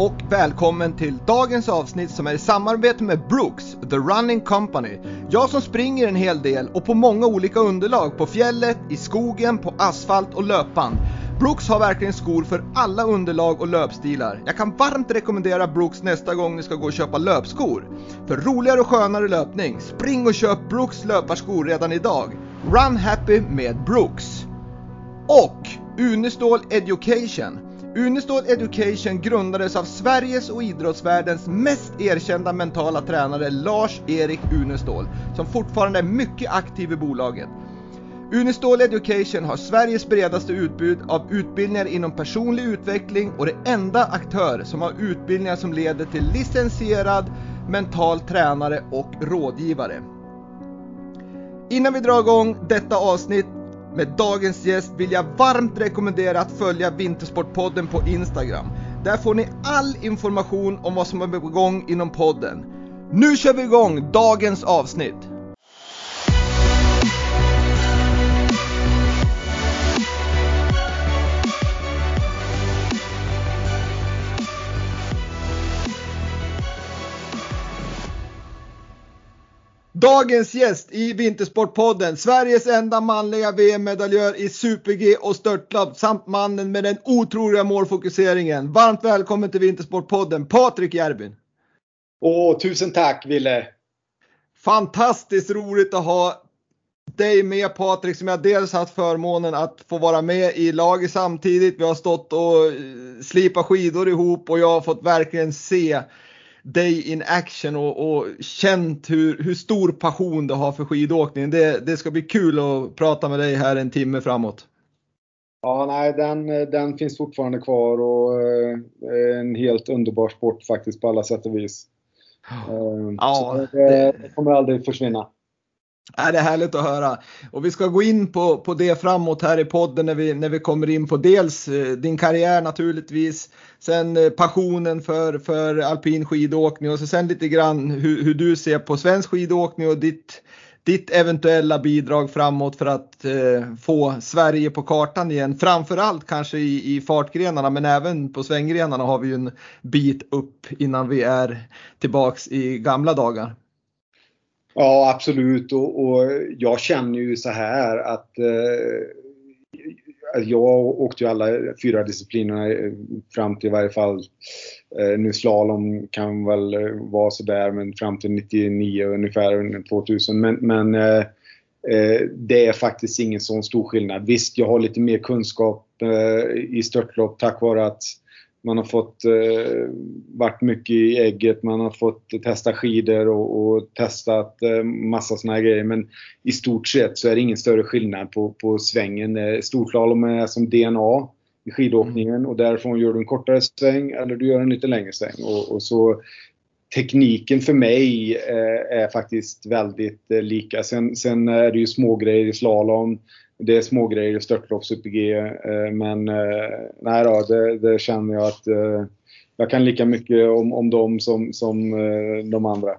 Och välkommen till dagens avsnitt som är i samarbete med Brooks, The Running Company. Jag som springer en hel del och på många olika underlag på fjället, i skogen, på asfalt och löpband. Brooks har verkligen skor för alla underlag och löpstilar. Jag kan varmt rekommendera Brooks nästa gång ni ska gå och köpa löpskor. För roligare och skönare löpning, spring och köp Brooks löparskor redan idag. Run happy med Brooks. Och Unestål Education. Unestål Education grundades av Sveriges och idrottsvärldens mest erkända mentala tränare Lars-Erik Unestål, som fortfarande är mycket aktiv i bolaget. Unestål Education har Sveriges bredaste utbud av utbildningar inom personlig utveckling och är enda aktör som har utbildningar som leder till licensierad mental tränare och rådgivare. Innan vi drar igång detta avsnitt med dagens gäst vill jag varmt rekommendera att följa Vintersportpodden på Instagram. Där får ni all information om vad som är på gång inom podden. Nu kör vi igång dagens avsnitt! Dagens gäst i Vintersportpodden, Sveriges enda manliga VM-medaljör i super-G och störtlopp samt mannen med den otroliga målfokuseringen. Varmt välkommen till Vintersportpodden, Patrik Järbyn. Åh, tusen tack Ville! Fantastiskt roligt att ha dig med Patrik som jag dels haft förmånen att få vara med i laget samtidigt. Vi har stått och slipat skidor ihop och jag har fått verkligen se dig in action och, och känt hur, hur, stor passion du har för skidåkning. Det, det ska bli kul att prata med dig här en timme framåt. Ja, nej, den, den finns fortfarande kvar och eh, en helt underbar sport faktiskt på alla sätt och vis. Eh, ja, det, det kommer aldrig försvinna. Ja, det är härligt att höra. Och vi ska gå in på, på det framåt här i podden när vi, när vi kommer in på dels eh, din karriär naturligtvis, sen eh, passionen för, för alpin skidåkning och så sen lite grann hur, hur du ser på svensk skidåkning och ditt, ditt eventuella bidrag framåt för att eh, få Sverige på kartan igen. Framförallt kanske i, i fartgrenarna men även på svänggrenarna har vi ju en bit upp innan vi är tillbaks i gamla dagar. Ja, absolut. Och, och, jag känner ju så här att eh, Alltså, jag åkte ju alla fyra disciplinerna eh, fram till i varje fall eh, nu slalom kan väl eh, vara sådär men fram till 99 ungefär 2000. Men, men det är faktiskt ingen sån stor skillnad. Visst, jag har lite mer kunskap i störtlopp tack vare att man har fått eh, varit mycket i ägget, man har fått testa skidor och, och testat eh, massa såna här grejer. Men i stort sett så är det ingen större skillnad på, på svängen. Eh, storslalom är som DNA i skidåkningen och därifrån gör du en kortare sväng eller du gör en lite längre sväng. Och, och så Tekniken för mig eh, är faktiskt väldigt eh, lika. Sen, sen är det ju små grejer i slalom det är små grejer i störtlopp, super-G. Eh, men eh, nej då, det, det, känner jag att eh, jag kan lika mycket om, om dem som, som eh, de andra.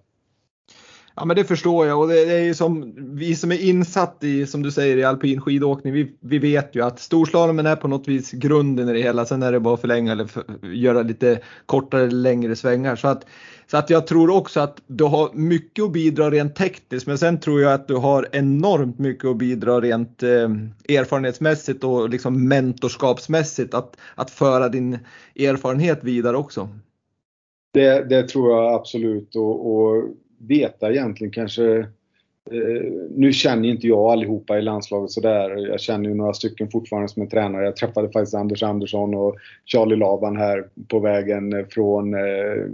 Ja men det förstår jag och det, det är ju som vi som är insatt i, som du säger, i alpin skidåkning. Vi, vi vet ju att storslalomen är på något vis grunden i det hela. Sen är det bara att förlänga eller för, göra lite kortare eller längre svängar. Så att, så att jag tror också att du har mycket att bidra rent tekniskt. Men sen tror jag att du har enormt mycket att bidra rent eh, erfarenhetsmässigt och liksom mentorskapsmässigt. Att, att föra din erfarenhet vidare också. Det, det tror jag absolut. och, och veta egentligen kanske eh, nu känner inte jag allihopa i landslaget sådär. Jag känner ju några stycken fortfarande som är tränare. Jag träffade faktiskt Anders Andersson och Charlie Laban här på vägen från eh,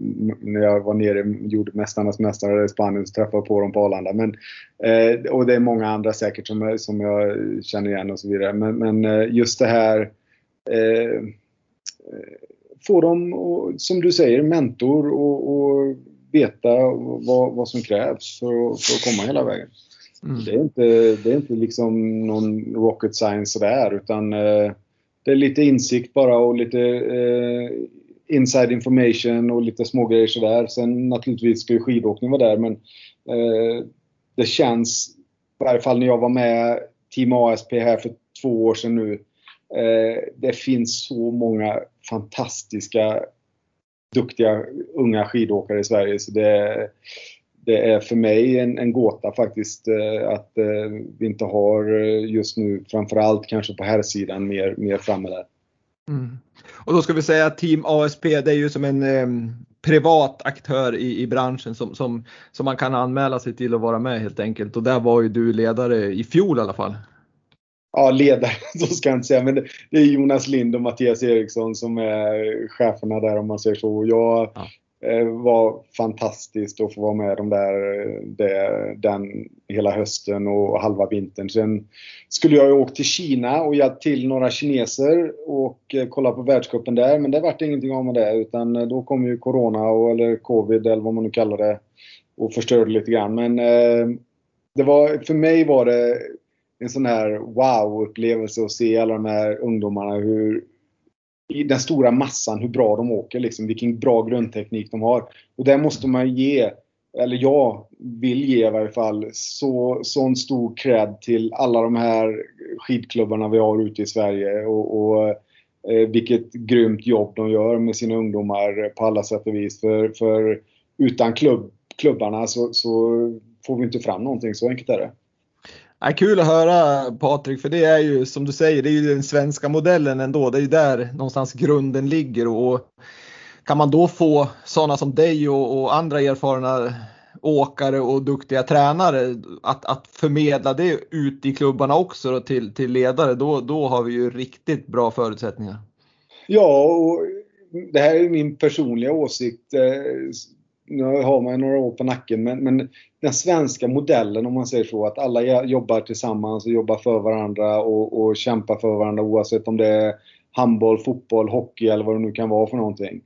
när jag var nere och gjorde Mästarnas Mästare i Spanien. Så träffade jag på dem på Arlanda. Men, eh, och det är många andra säkert som, som jag känner igen och så vidare. Men, men just det här eh, få dem, och, som du säger, mentor och, och veta vad, vad som krävs för, för att komma hela vägen. Mm. Det, är inte, det är inte liksom någon rocket science sådär utan eh, det är lite insikt bara och lite eh, inside information och lite smågrejer sådär. Sen naturligtvis ska ju skidåkning vara där men eh, det känns, i varje fall när jag var med Team ASP här för två år sedan nu, eh, det finns så många fantastiska duktiga unga skidåkare i Sverige. Så det, det är för mig en, en gåta faktiskt eh, att eh, vi inte har eh, just nu, framförallt kanske på här sidan mer, mer framme där. Mm. Och då ska vi säga att Team ASP det är ju som en eh, privat aktör i, i branschen som, som, som man kan anmäla sig till att vara med helt enkelt. Och där var ju du ledare i fjol i alla fall. Ja, ledare så ska jag inte säga, men det, det är Jonas Lind och Mattias Eriksson som är cheferna där om man säger så. Jag, ja. Eh, var fantastiskt att få vara med dem där det, den hela hösten och halva vintern. Sen skulle jag ju åkt till Kina och hjälpt till några kineser och eh, kolla på världscupen där men det vart ingenting av med det utan eh, då kom ju Corona och, eller Covid eller vad man nu kallar det och förstörde lite grann. Men eh, det var, för mig var det en sån här wow-upplevelse att se alla de här ungdomarna hur, i den stora massan hur bra de åker. Liksom, vilken bra grundteknik de har. Och där måste man ge, eller jag vill ge i varje fall, så, sån stor cred till alla de här skidklubbarna vi har ute i Sverige. Och, och eh, vilket grymt jobb de gör med sina ungdomar på alla sätt och vis. För, för utan klubb, klubbarna så, så får vi inte fram någonting, så enkelt är det. Ja, kul att höra Patrik, för det är ju som du säger, det är ju den svenska modellen ändå. Det är ju där någonstans grunden ligger och kan man då få sådana som dig och, och andra erfarna åkare och duktiga tränare att, att förmedla det ut i klubbarna också då, till, till ledare, då, då har vi ju riktigt bra förutsättningar. Ja, och det här är min personliga åsikt. Eh, nu har man några år på nacken, men, men, den svenska modellen om man säger så, att alla jobbar tillsammans och jobbar för varandra och, och kämpar för varandra oavsett om det är handboll, fotboll, hockey eller vad det nu kan vara för någonting.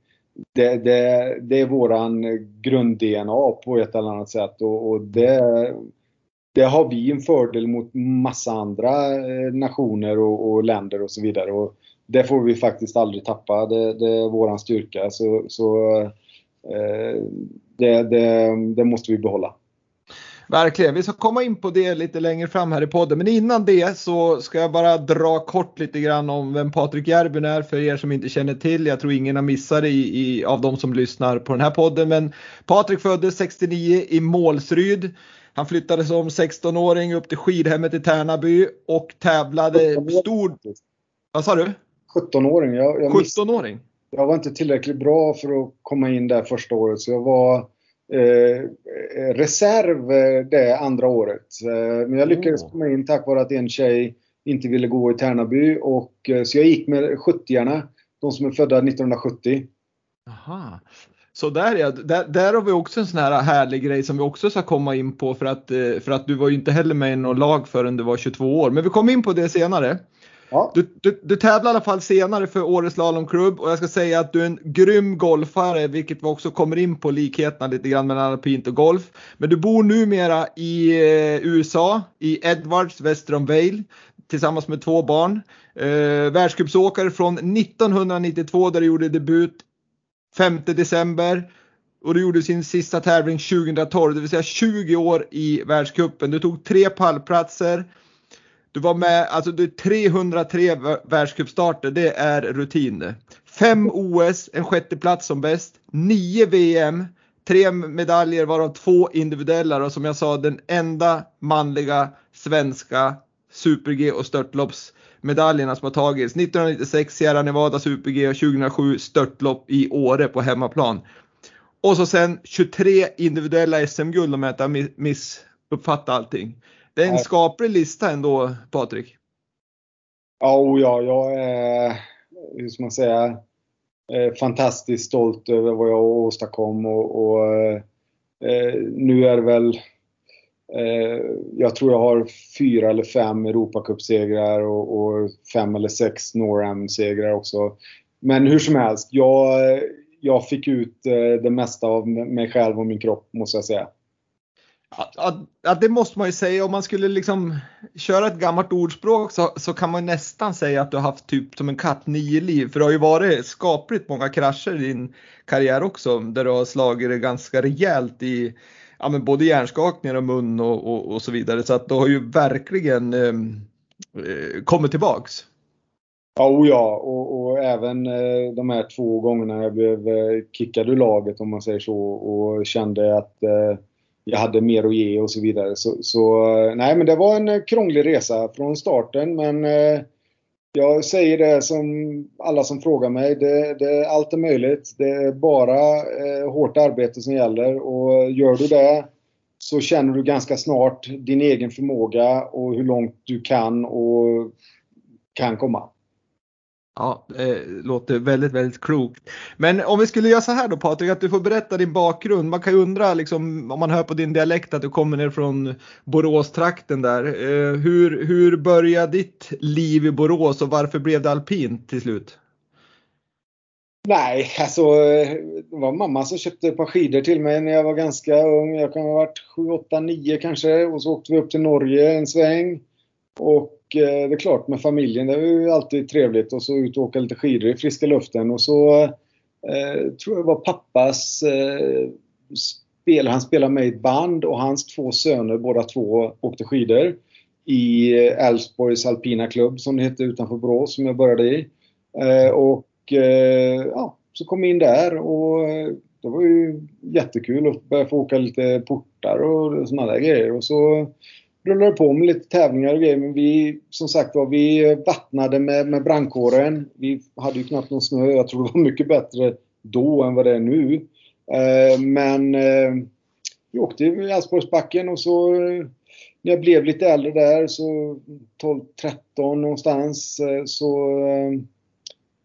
Det, det, det är våran grund-DNA på ett eller annat sätt och, och det, det har vi en fördel mot massa andra eh, nationer och, och, länder och så vidare. Och det får vi faktiskt aldrig tappa. Det, det är våran styrka. Så, så det, det, det måste vi behålla. Verkligen. Vi ska komma in på det lite längre fram här i podden. Men innan det så ska jag bara dra kort lite grann om vem Patrik Järbyn är för er som inte känner till. Jag tror ingen har missat det i, i, av de som lyssnar på den här podden. Men Patrik föddes 69 i Målsryd. Han flyttade som 16-åring upp till skidhemmet i Tärnaby och tävlade stor... Vad sa du? 17-åring. 17-åring? Jag var inte tillräckligt bra för att komma in där första året så jag var eh, reserv eh, det andra året. Eh, men jag lyckades komma in tack vare att en tjej inte ville gå i Tärnaby och eh, så jag gick med 70 de som är födda 1970. Aha. Så där, ja, där, där har vi också en sån här härlig grej som vi också ska komma in på för att, för att du var ju inte heller med i något lag förrän du var 22 år. Men vi kommer in på det senare. Ja. Du, du, du tävlar i alla fall senare för Åre Slalomklubb och jag ska säga att du är en grym golfare, vilket vi också kommer in på likheterna lite grann mellan alpint och golf. Men du bor numera i eh, USA, i Edwards väster om Vail, tillsammans med två barn. Eh, världscupsåkare från 1992 där du gjorde debut 5 december och du gjorde sin sista tävling 2012, det vill säga 20 år i världscupen. Du tog tre pallplatser. Du var med, alltså du 303 världscupstarter, det är rutin det. Fem OS, en sjätte plats som bäst, nio VM, tre medaljer varav två individuella och som jag sa den enda manliga svenska super-G och störtloppsmedaljerna som har tagits. 1996 Sierra Nevada Super-G och 2007 störtlopp i Åre på hemmaplan. Och så sen 23 individuella SM-guld om jag inte missuppfattat allting. Det är en skaplig lista ändå, Patrik. Ja, oh ja, jag är, hur ska man säga, fantastiskt stolt över vad jag åstadkom och, och eh, nu är det väl eh, jag tror jag har fyra eller fem Europacupsegrar och, och fem eller sex Norham-segrar också. Men hur som helst, jag, jag fick ut eh, det mesta av mig själv och min kropp måste jag säga. Ja, att, det måste man ju säga. Om man skulle liksom köra ett gammalt ordspråk så, så kan man nästan säga att du har haft typ som en katt nio liv. För det har ju varit skapligt många krascher i din karriär också där du har slagit det ganska rejält i ja, men både hjärnskakningar och mun och, och, och så vidare. Så att du har ju verkligen ehm, eh, kommit tillbaks. Ja, och ja. Och, och, även eh, de här två gångerna jag blev eh, kickad ur laget om man säger så och kände att eh, jag hade mer att ge och så vidare. Så, så nej, men det var en eh, krånglig resa från starten men eh, jag säger det som alla som frågar mig. Det, det, allt är möjligt. Det är bara eh, hårt arbete som gäller och gör du det så känner du ganska snart din egen förmåga och hur långt du kan och kan komma. Ja, det låter väldigt, väldigt klokt. Men om vi skulle göra så här då Patrik, att du får berätta din bakgrund. Man kan ju undra liksom, om man hör på din dialekt att du kommer ner från Boråstrakten där. Eh, hur, hur började ditt liv i Borås och varför blev det alpint till slut? Nej, alltså det var mamma som köpte ett par skidor till mig när jag var ganska ung. Jag kan ha varit 7, 8, 9 kanske. Och så åkte vi upp till Norge en sväng. Och eh, det är klart med familjen, det är ju alltid trevligt. Och så ut och åka lite skidor i friska luften. Och så eh, tror jag det var pappas eh, spel. Han spelade med i ett band och hans två söner, båda två, åkte skidor. I eh, Älvsborgs alpina klubb som det hette utanför Borås som jag började i. Eh, och Eh, ja, så kom jag in där och eh, det var ju jättekul att börja få åka lite portar och sådana där grejer. Och så rullade på med lite tävlingar och grejer. Men vi, som sagt var, vi eh, vattnade med, med brandkåren. Vi hade ju knappt någon snö. Jag tror det var mycket bättre då än vad det är nu. Eh, men eh, vi åkte i Älvsborgsbacken och så eh, när jag blev lite äldre där, så 12-13 någonstans, så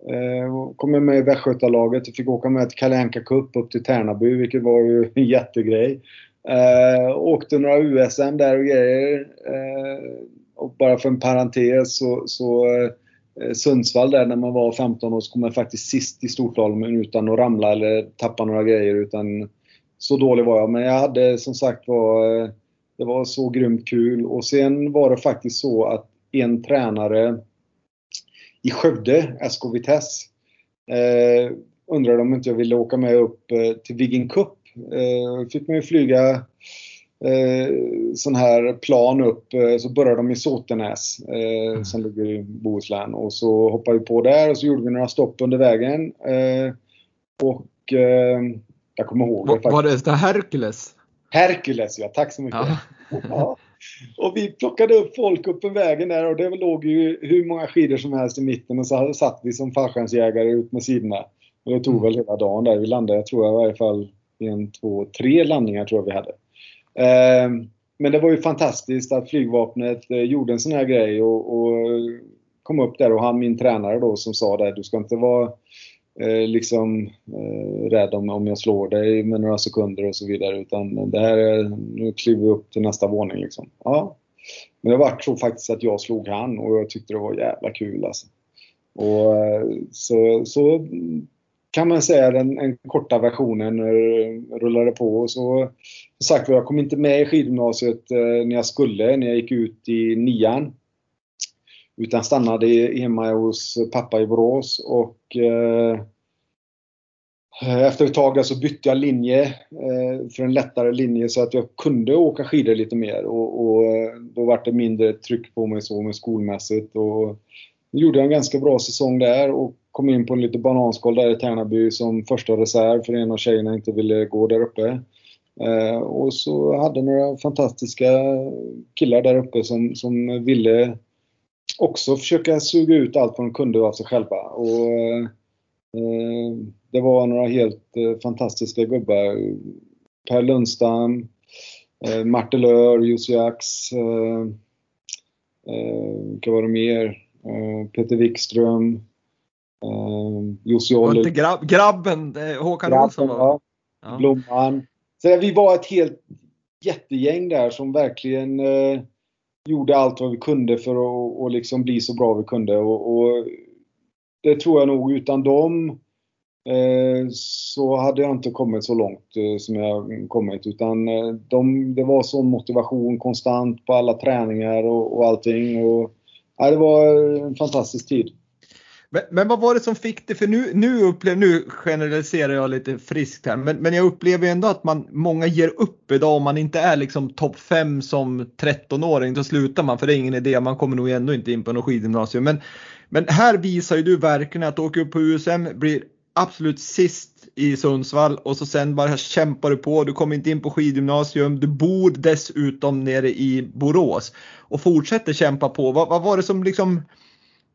Eh, kom jag med i Västgötalaget och fick åka med till Kalle Anka Cup upp till Tärnaby, vilket var ju en jättegrej. Eh, åkte några USM där och grejer. Eh, och bara för en parentes så, så eh, Sundsvall där när man var 15 år så kom jag faktiskt sist i storslalomen utan att ramla eller tappa några grejer. Utan så dålig var jag. Men jag hade som sagt var, eh, det var så grymt kul. Och sen var det faktiskt så att en tränare i Skövde, SK Vitesse. Eh, undrade om inte jag ville åka med upp eh, till Viggen Cup. Eh, fick man ju flyga eh, sån här plan upp. Eh, så började de i Såtenäs eh, mm. som ligger i Bohuslän. Och så hoppade vi på där och så gjorde vi några stopp under vägen. Eh, och eh, jag kommer ihåg det Var det Hercules? Hercules ja, tack så mycket. Ja. ja. Och vi plockade upp folk upp på vägen där och det låg ju hur många skidor som helst i mitten och så satt vi som fallskärmsjägare ut med sidorna. Och det tog mm. väl hela dagen där. Vi landade, jag tror jag i varje fall en, två, tre landningar tror jag vi hade. Ehm, men det var ju fantastiskt att flygvapnet eh, gjorde en sån här grej och, och kom upp där och han min tränare då som sa det, du ska inte vara eh, liksom eh, rädd om, om jag slår dig med några sekunder och så vidare. Utan det här nu kliver vi upp till nästa våning liksom. Ja. Men det var så faktiskt att jag slog han och jag tyckte det var jävla kul alltså. Och, eh, så, så kan man säga den, den korta versionen rullade på. Och så, som sagt jag kom inte med i skidgymnasiet eh, när jag skulle, när jag gick ut i nian. Utan stannade hemma hos pappa i Borås och eh, efter ett tag så bytte jag linje eh, för en lättare linje så att jag kunde åka skidor lite mer och, och eh, då var det mindre tryck på mig så med skolmässigt. Och då gjorde jag en ganska bra säsong där och kom in på en lite bananskal där i Tärnaby som första reserv för en av tjejerna inte ville gå där uppe. Eh, och så hade några fantastiska killar där uppe som, som ville också försöka suga ut allt vad de kunde av sig själva. Och, eh, det var några helt eh, fantastiska gubbar. Per Lundstam, eh, Martin Lör, Jussi Ax, eh, eh, vilka var det mer? Eh, Peter Wikström, Jussi Olle. Inte grabb, grabben, Håkan grabben, Olsson? Ja. Blomman. Så vi var ett helt jättegäng där som verkligen eh, gjorde allt vad vi kunde för att och liksom bli så bra vi kunde. Och, och det tror jag nog utan dem eh, så hade jag inte kommit så långt eh, som jag kommit. Utan eh, de, det var sån motivation konstant på alla träningar och, och allting. Och, ja, det var en fantastisk tid. Men, men, vad var det som fick det? För nu, nu, upplever, nu generaliserar jag lite friskt här, men, men jag upplever ändå att man, många ger upp idag om man inte är liksom topp 5 som 13-åring. Då slutar man för det är ingen idé, man kommer nog ändå inte in på något skidgymnasium. Men Men här visar ju du verkligen att du åker upp på USM, blir absolut sist i Sundsvall och så sen bara kämpar du på. Du kommer inte in på skidgymnasium. Du bor dessutom nere i Borås och fortsätter kämpa på. Vad, vad var det som liksom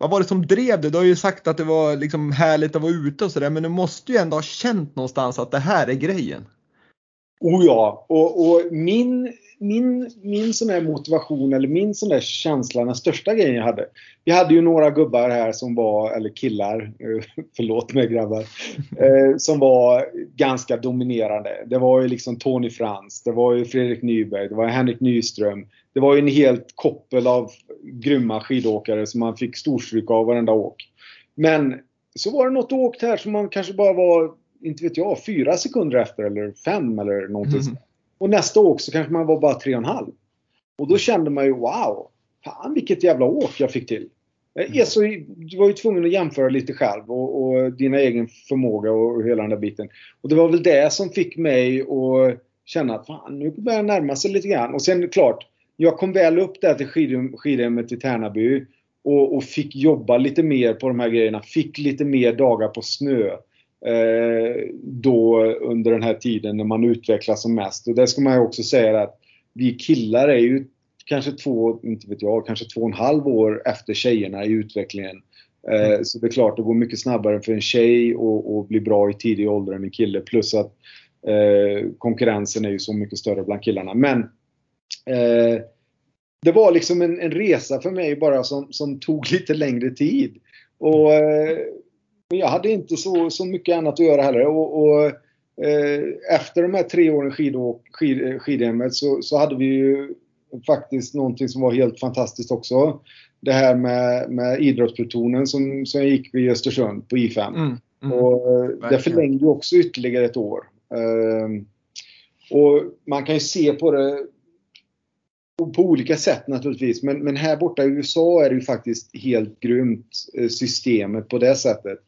vad var det som drev dig? Du har ju sagt att det var liksom härligt att vara ute och sådär men du måste ju ändå ha känt någonstans att det här är grejen. Oh ja, och, och min min, min sån här motivation eller min sån där känsla, den största grejen jag hade. Vi hade ju några gubbar här som var, eller killar, eh, förlåt mig grabbar, eh, som var ganska dominerande. Det var ju liksom Tony Frans, det var ju Fredrik Nyberg, det var Henrik Nyström. Det var ju en helt koppel av grymma skidåkare som man fick storstryk av varenda åk. Men så var det något åkt här som man kanske bara var, inte vet jag, fyra sekunder efter eller fem eller någonting mm. Och nästa åk så kanske man var bara 3,5. Och då kände man ju wow! Fan vilket jävla åk jag fick till. Mm. Så, du var ju tvungen att jämföra lite själv och, och dina egen förmåga och hela den där biten. Och det var väl det som fick mig att känna att fan, nu börjar jag närma sig lite grann. Och sen klart, jag kom väl upp där till skidhemmet i Tärnaby och, och, fick jobba lite mer på de här grejerna. Fick lite mer dagar på snö. Eh, då under den här tiden när man utvecklas som mest. Och det ska man ju också säga att vi killar är ju kanske två, inte vet jag, kanske två och en halv år efter tjejerna i utvecklingen. Eh, mm. Så det är klart, det går mycket snabbare för en tjej att bli bra i tidig ålder än en kille. Plus att eh, konkurrensen är ju så mycket större bland killarna. Men eh, det var liksom en, en, resa för mig bara som, som tog lite längre tid. Och eh, jag hade inte så, så mycket annat att göra heller. Och, och eh, efter de här tre åren skidåk, skid, skidhemmet så, så hade vi ju faktiskt någonting som var helt fantastiskt också. Det här med, med idrottsplutonen som, som jag gick vid Östersund på I5. Mm, mm, och eh, det förlängde också ytterligare ett år. Eh, och man kan ju se på det på olika sätt naturligtvis. Men, men här borta i USA är det ju faktiskt helt grymt eh, systemet på det sättet.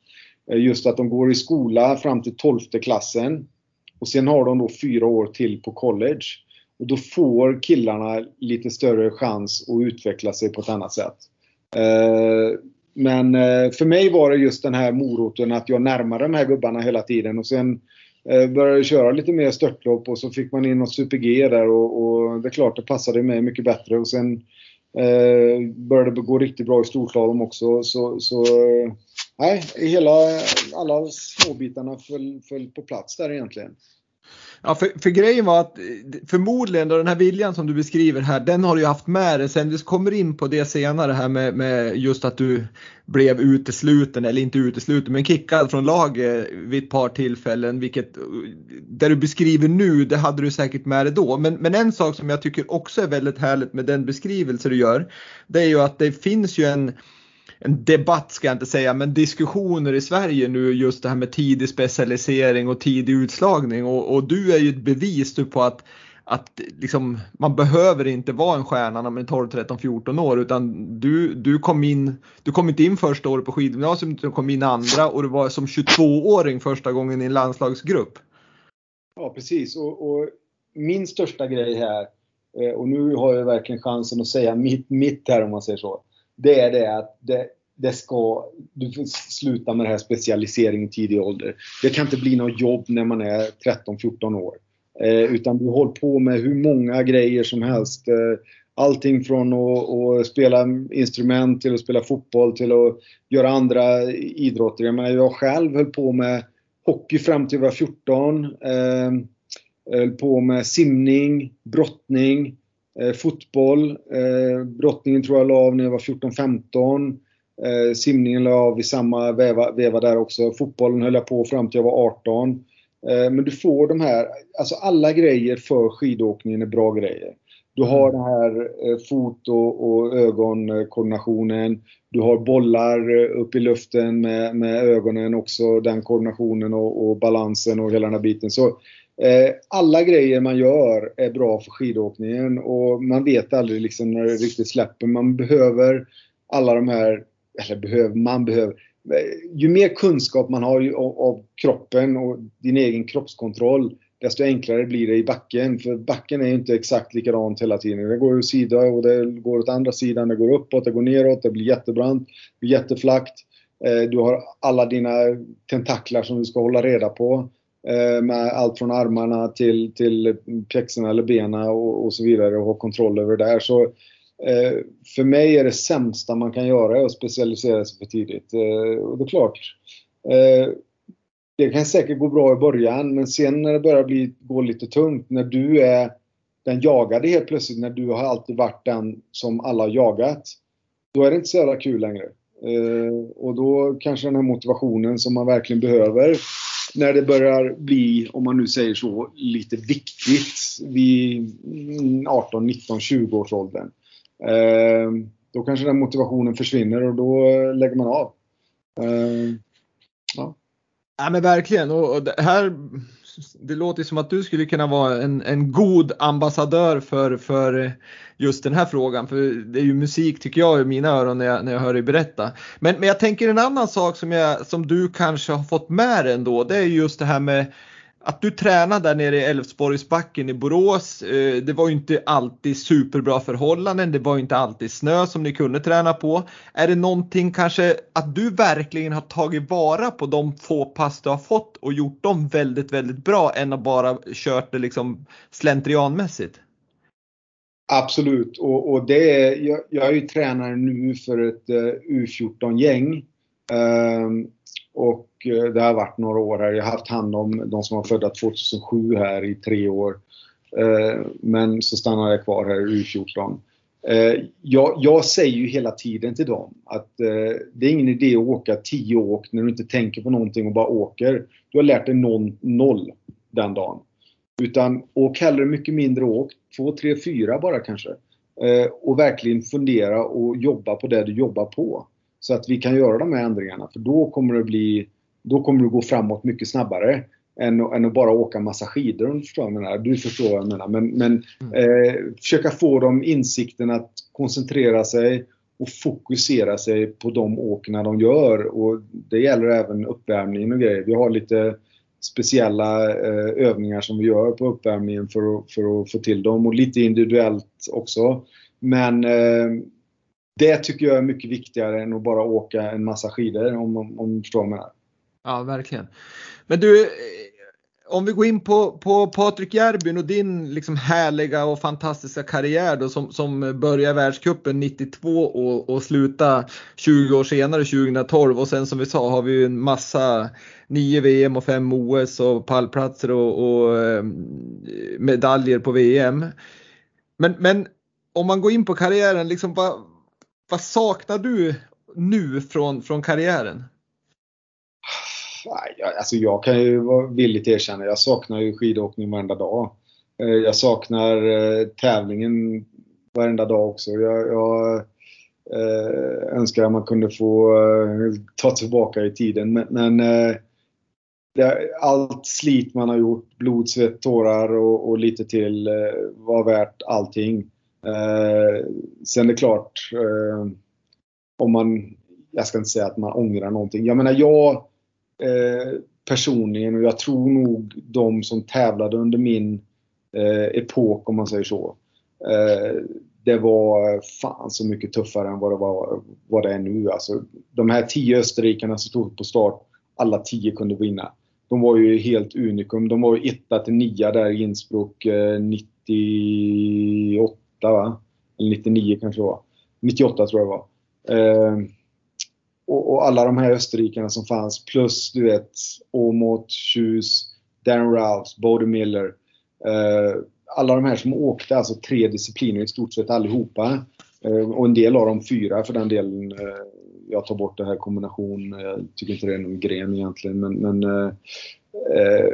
Eh, just att de går i skola fram till 12 klassen. Och sen har de då fyra år till på college. Och då får killarna lite större chans att utveckla sig på ett annat sätt. Eh, men för mig var det just den här moroten att jag närmade de här gubbarna hela tiden och sen Eh, började köra lite mer störtlopp och så fick man in något super-G där och, och, det är klart det passade mig mycket bättre och sen eh, började det gå riktigt bra i storslalom också så, så eh, nej, hela, alla småbitarna föll, föll på plats där egentligen. Ja, för, för, grejen var att eh, förmodligen då den här viljan som du beskriver här, den har du ju haft med dig sen. Vi kommer in på det senare här med, med just att du blev utesluten, eller inte utesluten, men kickad från laget vid ett par tillfällen, vilket eh, det du beskriver nu, det hade du säkert med dig då. Men, men en sak som jag tycker också är väldigt härligt med den beskrivelse du gör, det är ju att det finns ju en en debatt ska jag inte säga, men diskussioner i Sverige nu just det här med tidig specialisering och tidig utslagning och, och du är ju ett bevis på att att liksom, man behöver inte vara en stjärna när man är 12, 13, 14 år utan du, du, kom in, du kom inte in första året på skidgymnasium, du kom in andra och du var som 22-åring första gången i en landslagsgrupp. Ja precis och, och min största grej här eh, och nu har jag verkligen chansen att säga mitt, mitt här om man säger så det är det att det, det ska, du får sluta med den här specialiseringen i tidig ålder. Det kan inte bli något jobb när man är 13-14 år. Eh, utan du håller på med hur många grejer som helst. Eh, allting från att, att, spela instrument till att spela fotboll till att göra andra idrotter. Jag, menar, jag själv höll på med hockey fram till jag var 14. Eh, höll på med simning, brottning, Eh, fotboll, eh, brottningen tror jag la av när jag var 14-15. Eh, simningen la av i samma veva, veva där också. Fotbollen höll jag på fram till jag var 18. Eh, men du får de här, alltså alla grejer för skidåkningen är bra grejer. Du har den här eh, fot och, och ögonkoordinationen. Du har bollar eh, upp i luften med, med ögonen också, den koordinationen och, och, balansen och hela den här biten. Så Eh, alla grejer man gör är bra för skidåkningen och man vet aldrig liksom när det riktigt släpper. Man behöver alla de här, eller behöver, man behöver. Ju mer kunskap man har av kroppen och din egen kroppskontroll, desto enklare blir det i backen. För backen är inte exakt likadant hela tiden. Det går åt sida och det går åt andra sidan. Det går uppåt, det går neråt, det blir jättebrant, det blir jätteflackt. Eh, du har alla dina tentaklar som du ska hålla reda på. Eh, med allt från armarna till, till pjäxorna eller benen och, och, så vidare och ha kontroll över det där. Så Eh, för mig är det sämsta man kan göra att specialisera sig för tidigt. Eh, och det är klart, eh, det kan säkert gå bra i början men sen när det börjar bli, gå lite tungt, när du är den jagade helt plötsligt, när du har alltid varit den som alla har jagat, då är det inte så jävla kul längre. Eh, och då kanske den här motivationen som man verkligen behöver när det börjar bli, om man nu säger så, lite viktigt vid 18, 19, 20 års åldern. Eh, då kanske den motivationen försvinner och då eh, lägger man av. Eh, ja. Ja men verkligen och, det här det låter som att du skulle kunna vara en, en god ambassadör för, för just den här frågan. För det är ju musik tycker jag i mina öron när jag, när jag hör dig berätta. Men, men jag tänker en annan sak som, jag, som du kanske har fått med dig ändå. Det är just det här med att du tränade där nere i Älvsborgsbacken i Borås. Eh, det var ju inte alltid superbra förhållanden. Det var ju inte alltid snö som ni kunde träna på. Är det någonting kanske att du verkligen har tagit vara på de få pass du har fått och gjort dem väldigt, väldigt bra än att bara kört det liksom slentrianmässigt? Absolut och, och det är, jag, jag är ju tränare nu för ett eh, uh, U14-gäng. Um, ehm, och eh, det har varit några år här. Jag har haft hand om de som var födda 2007 här i tre år. Eh, men så stannade jag kvar här i U14. Eh, jag, jag, säger ju hela tiden till dem att det är ingen idé att åka 10 åk när du inte tänker på någonting och bara åker. Du har lärt dig någon, noll den dagen. Utan åk hellre mycket mindre åk, 2, 3, 4 bara kanske. Och verkligen fundera och jobba på det du jobbar på. Så att vi kan göra de här ändringarna för då kommer det bli då kommer du gå framåt mycket snabbare än, än att bara åka massa skidor om du förstår vad jag menar. Du förstår vad jag menar. Men, men mm. eh, försöka få dem insikten att koncentrera sig och fokusera sig på de åkerna de gör. Och det gäller även uppvärmningen och grejer. Vi har lite speciella eh, övningar som vi gör på uppvärmningen för att, för att få till dem och lite individuellt också. Men eh, det tycker jag är mycket viktigare än att bara åka en massa skidor om, om, om du förstår vad jag menar. Ja, verkligen. Men du, eh, om vi går in på, på Patrik Järbyn och din liksom härliga och fantastiska karriär då som, som började i världscupen 92 och, och sluta 20 år senare 2012 och sen som vi sa har vi ju en massa 9 VM och 5 OS och pallplatser och, och eh, medaljer på VM. Men, men om man går in på karriären, liksom vad, vad saknar du nu från, från karriären? Alltså jag kan ju vara villigt erkänna, jag saknar ju skidåkning varenda dag. Eh, jag saknar eh, tävlingen varenda dag också. Jag, jag eh, önskar att man kunde få ta tillbaka i tiden. Men, men det, allt slit man har gjort, blod, svett, tårar och, och lite till var värt allting. Eh, sen är det klart, eh, om man, jag ska inte säga att man ångrar någonting. Jag menar jag Eh, personligen och jag tror nog de som tävlade under min eh, epok om man säger så. Eh, det var fan så mycket tuffare än vad det, var, vad det är nu. Alltså, de här tio österrikarna som stod på start, alla tio kunde vinna. De var ju helt unikum. De var ju etta till nia där i Innsbruck eh, 98 va? Eller 99 kanske det var. 98 tror jag det var ehm, och, och, alla de här österrikarna som fanns plus du vet Åmot, Schus, Darren Ralphs, Bode Miller. Eh, alla de här som åkte alltså tre discipliner i stort sett allihopa. Eh, och en del av dem fyra för den delen. Eh, jag tar bort det här kombination, jag tycker inte det är någon gren egentligen men, men eh, eh,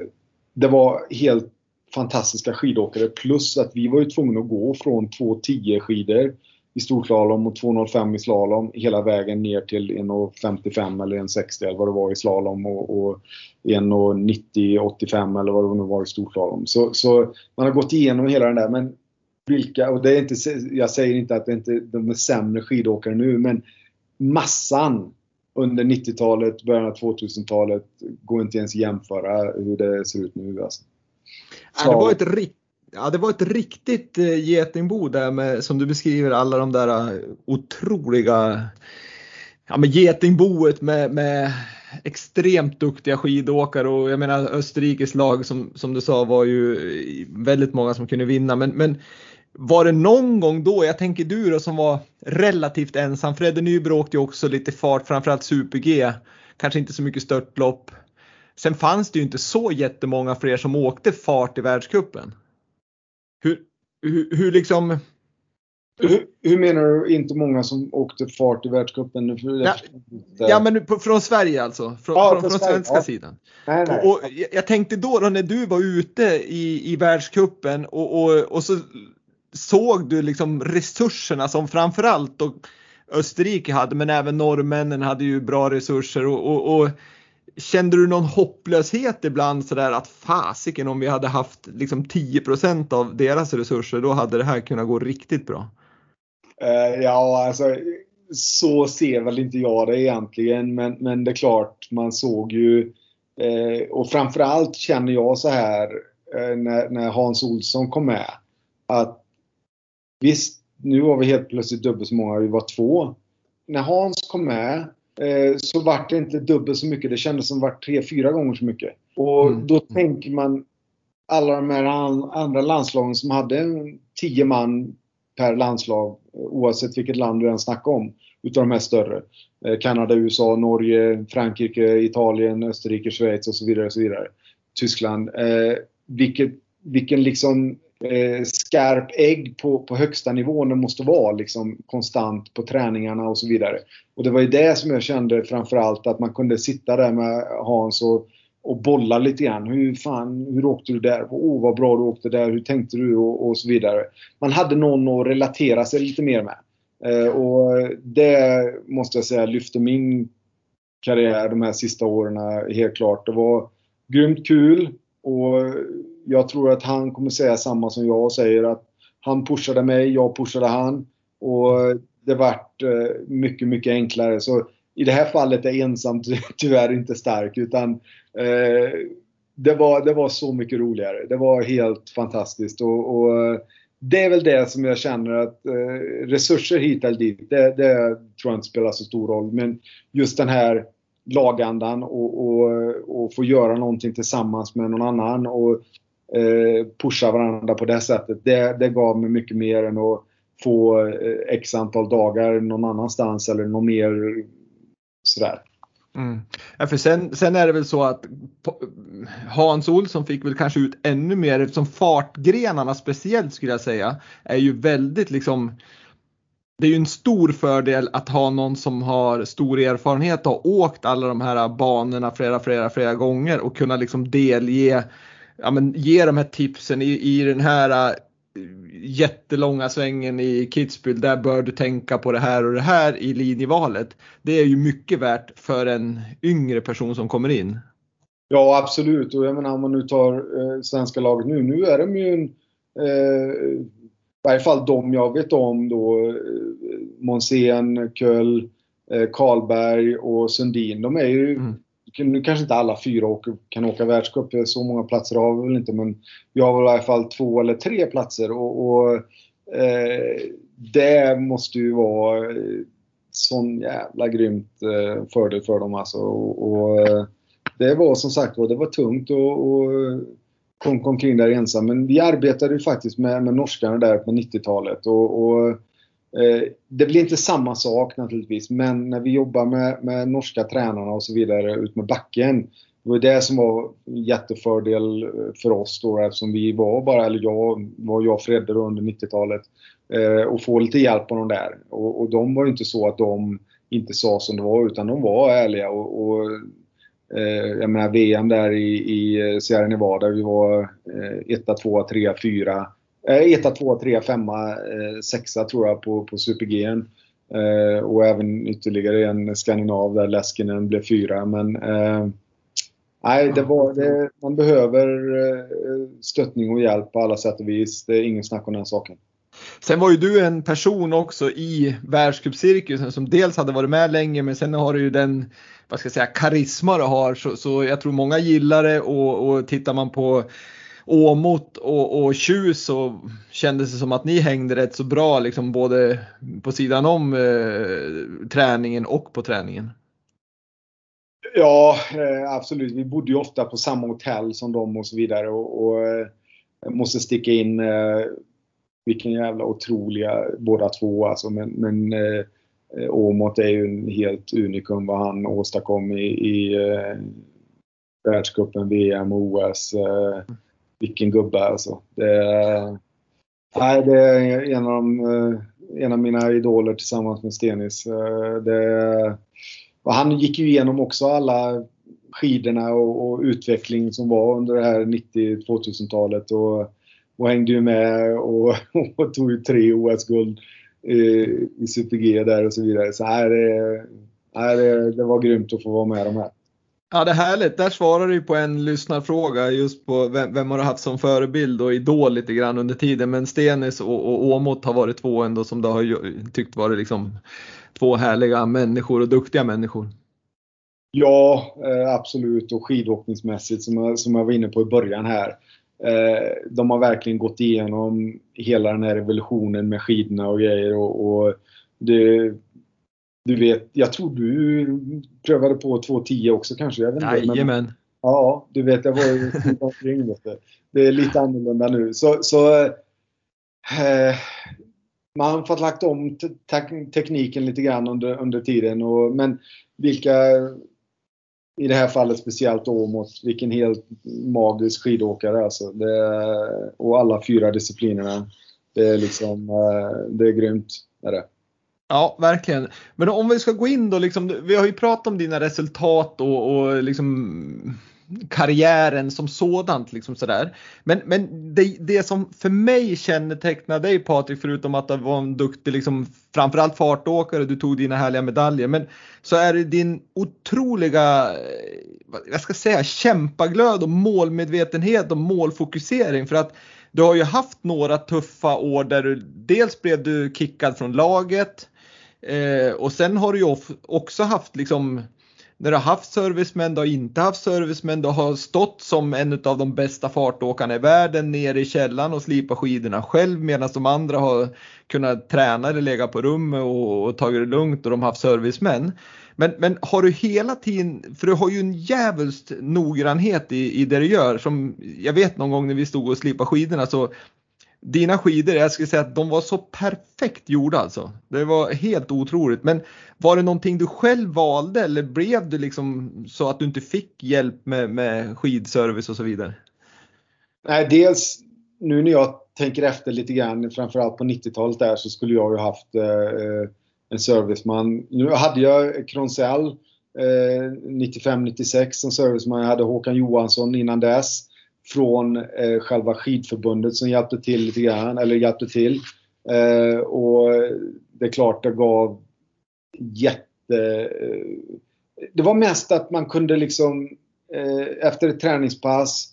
det var helt fantastiska skidåkare plus att vi var ju tvungna att gå från 2.10 skidor i storslalom och 2.05 i slalom hela vägen ner till 1.55 eller 1.60 eller vad det var i slalom och, och 1.90-85 eller vad det nu var i storslalom. Så, så man har gått igenom hela den där men vilka, och det är inte, jag säger inte att det inte, de är sämre skidåkare nu men massan under 90-talet, början av 2000-talet går inte ens jämföra hur det ser ut nu. Alltså. Ja, det, var ett rikt, ja, det var ett riktigt eh, getingbo där med, som du beskriver, alla de där eh, otroliga ja, med getingboet med, med extremt duktiga skidåkare. Och jag menar Österrikes lag som, som du sa var ju väldigt många som kunde vinna. Men, men var det någon gång då, jag tänker du då som var relativt ensam, Fredde Nybro åkte ju också lite fart, framförallt Super-G, kanske inte så mycket störtlopp. Sen fanns det ju inte så jättemånga fler som åkte fart i världskuppen. Hur, hur, hur liksom hur, hur, menar du inte många som åkte fart i världscupen? Ja, ja, men från Sverige alltså? Från, ja, från, från svenska ja. sidan? Nej, nej. Och, och, jag tänkte då, då, när du var ute i, i världscupen och, och, och så såg du liksom resurserna som framförallt Österrike hade men även norrmännen hade ju bra resurser och, och, och Kände du någon hopplöshet ibland sådär att fasiken om vi hade haft liksom 10% av deras resurser då hade det här kunnat gå riktigt bra? Uh, ja, alltså så ser väl inte jag det egentligen. Men, men det är klart, man såg ju eh, och framförallt känner jag så här eh, när, när, Hans Olsson kom med. Att visst, nu var vi helt plötsligt dubbelt så många, vi var två. När Hans kom med så var det inte dubbelt så mycket. Det kändes som var tre, fyra gånger så mycket. Och mm. då tänker man alla de här andra landslagen som hade tio man per landslag oavsett vilket land du än snackar om. Utav de här större. Eh, Kanada, USA, Norge, Frankrike, Italien, Österrike, Schweiz och så vidare. Och så vidare. Tyskland. Eh, vilket, vilken liksom eh, skarp ägg på, på högsta nivån det måste vara liksom konstant på träningarna och så vidare. Och det var ju det som jag kände framförallt att man kunde sitta där med Hans och och bolla lite grann. Hur fan, hur åkte du där? Åh, oh, vad bra du åkte där. Hur tänkte du? Och, och, så vidare. Man hade någon att relatera sig lite mer med. Eh, och det måste jag säga lyfte min karriär de här sista åren eh, helt klart. Det var grymt kul och jag tror att han kommer säga samma som jag säger att han pushade mig, jag pushade han och det vart eh, mycket, mycket enklare. Så i det här fallet är ensam tyvärr inte stark utan eh, det, var, det var så mycket roligare. Det var helt fantastiskt. Och, och det är väl det som jag känner att eh, resurser hit eller dit, det, det tror jag inte spelar så stor roll. Men just den här lagandan och, och, och få göra någonting tillsammans med någon annan och Eh, pusha varandra på det sättet. Det, det gav mig mycket mer än att få eh, x antal dagar någon annanstans eller något mer sådär. Mm. Ja, för sen, sen är det väl så att Hans Olsson fick väl kanske ut ännu mer eftersom fartgrenarna speciellt skulle jag säga är ju väldigt liksom det är ju en stor fördel att ha någon som har stor erfarenhet och har åkt alla de här banorna flera, flera, flera gånger och kunna liksom delge, ja men ge de här tipsen i, i den här jättelånga svängen i Kitzbühel, där bör du tänka på det här och det här i linjevalet. Det är ju mycket värt för en yngre person som kommer in. Ja absolut och jag menar om man nu tar eh, svenska laget nu, nu är de ju en, eh, i varje fall de jag vet om då, eh, Monsén, Köll, eh, Karlberg och Sundin. De är ju mm nu kanske inte alla fyra åker, kan åka världscup, så många platser har vi väl inte, men vi har väl i alla fall två eller tre platser och, och eh, det måste ju vara eh, sån jävla grymt eh, fördel för dem alltså. Och, och, eh, det var som sagt det var tungt och, och kom omkring där ensam. Men vi arbetade ju faktiskt med, med norskarna där på 90-talet och, och Eh, det blir inte samma sak naturligtvis, men när vi jobbar med, med norska tränarna och så vidare ut med backen. Det var det som var jättefördel eh, för oss då eftersom vi var bara, eller jag var jag och Fredde under 90-talet. Eh, och få lite hjälp av de där. Och, och de var ju inte så att de inte sa som det var utan de var ärliga och, och jag menar VM där i, i Sierra Nevada, vi var etta, tvåa, trea, fyra 1, 2, 3, 5, 6 tror jag på, på Super-G. Eh, och även ytterligare en skandinav där Leskinen blev fyra. Men eh, nej, det var, det, man behöver eh, stöttning och hjälp på alla sätt och vis. Det är ingen snack om den saken. Sen var ju du en person också i världscupcirkusen som dels hade varit med länge men sen har du ju den vad ska jag säga, karisma du har så, så jag tror många gillar det och, och tittar man på Åmot och, och Tjus så kändes det som att ni hängde rätt så bra liksom både på sidan om eh, träningen och på träningen. Ja, eh, absolut. Vi bodde ju ofta på samma hotell som dem och så vidare. Och, och eh, jag måste sticka in eh, vilken jävla otroliga båda två alltså. Men, men eh, Åmot är ju en helt unikum vad han åstadkom i, i eh, världscupen, VM, och OS. Eh, vilken gubbe alltså. Det, nej, det är en av, de, eh, en av mina idoler tillsammans med Stenis. Eh, det, och han gick ju igenom också alla skidorna och, och utveckling som var under det här 90-2000-talet och, och hängde ju med och, och tog ju tre OS-guld i, i Super-G där och så vidare. Så här, här, det var grymt att få vara med de här. Ja, det är härligt. Där svarar du på en lyssnarfråga just på vem, vem har du haft som förebild och idol lite grann under tiden. Men Stenis och, och Åmot har varit två ändå som du har tyckt varit liksom två härliga människor och duktiga människor. Ja, eh, absolut. Och skidåkningsmässigt som jag, som jag var inne på i början här. Eh, de har verkligen gått igenom hela den här revolutionen med skidorna och grejer. Och, och det, du vet, jag tror du prövade på 2.10 också kanske? Jag vet inte, Jajamän. ja, du vet jag var ju omkring. Det är lite annorlunda nu. Så, så eh, man har fått lagt om te tekniken lite grann under, under tiden. Och, men vilka, i det här fallet speciellt Åmåt, vilken helt magisk skidåkare alltså. Det, och alla fyra disciplinerna. Det är liksom, eh, det är grymt. Är det. Ja, verkligen. Men om vi ska gå in då, liksom, vi har ju pratat om dina resultat och, och liksom karriären som sådant. Liksom sådär. Men, men det, det som för mig kännetecknar dig Patrik, förutom att du var en duktig, liksom, framförallt fartåkare, du tog dina härliga medaljer, men så är det din otroliga, eh, jag ska säga, kämpaglöd och målmedvetenhet och målfokusering. För att du har ju haft några tuffa år där du, dels blev du kickad från laget eh, och sen har du ju också haft liksom när du har haft servicemän, du har inte haft servicemän, du har stått som en av de bästa fartåkarna i världen nere i källaren och slipat skidorna själv medan de andra har kunnat träna eller lägga på rummet och, och tagit det lugnt och de har haft servicemän. Men, men har du hela tiden, för du har ju en djävulskt noggrannhet i, i det du gör som jag vet någon gång när vi stod och slipade skidorna så dina skidor, jag skulle säga att de var så perfekt gjorda alltså. Det var helt otroligt. Men var det någonting du själv valde eller blev det liksom så att du inte fick hjälp med, med skidservice och så vidare? Nej, dels nu när jag tänker efter lite grann, framförallt på 90-talet där, så skulle jag ju haft eh, en serviceman. Nu hade jag Kronsell eh, 95-96 som serviceman. Jag hade Håkan Johansson innan dess från eh, själva skidförbundet som hjälpte till lite grann, eller hjälpte till. Eh, och det är klart det gav jätte... Eh, det var mest att man kunde liksom eh, efter ett träningspass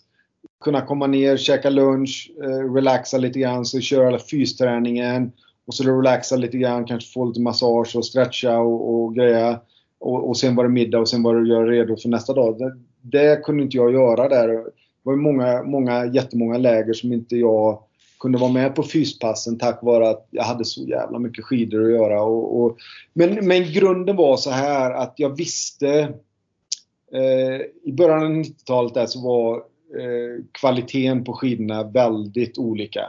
kunna komma ner, käka lunch, eh, relaxa lite grann, så köra alla fysträningen och så relaxa lite grann, kanske få lite massage och stretcha och, och greja. Och, och sen var det middag och sen var det att göra redo för nästa dag. Det, det kunde inte jag göra där var ju många, många, jättemånga läger som inte jag kunde vara med på fyspassen tack vare att jag hade så jävla mycket skidor att göra. Och, och men, men grunden var så här att jag visste eh, i början av 90-talet där så var eh, kvaliteten på skidorna väldigt olika.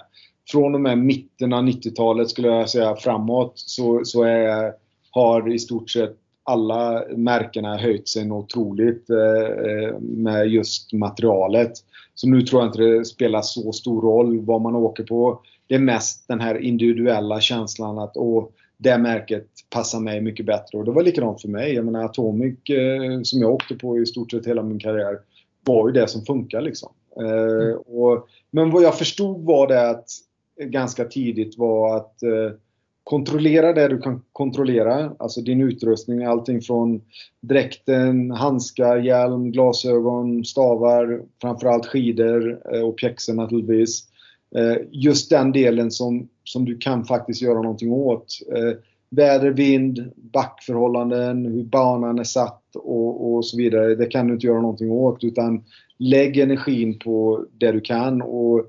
Från och med mitten av 90-talet skulle jag säga framåt så, så är, har i stort sett alla märkena höjt sig otroligt eh, med just materialet. Så nu tror jag inte det spelar så stor roll vad man åker på. Det är mest den här individuella känslan att åh, det märket passar mig mycket bättre. Och det var likadant för mig. Jag menar Atomic eh, som jag åkte på i stort sett hela min karriär var ju det som funkar liksom. Eh, mm. och, men vad jag förstod var det att ganska tidigt var att eh, kontrollera det du kan kontrollera, alltså din utrustning, allting från dräkten, handskar, hjälm, glasögon, stavar, framförallt skidor eh, och pjäxor naturligtvis. Eh, just den delen som, som du kan faktiskt göra någonting åt. Eh, väder, vind, backförhållanden, hur banan är satt och, och så vidare. Det kan du inte göra någonting åt utan lägg energin på det du kan. Och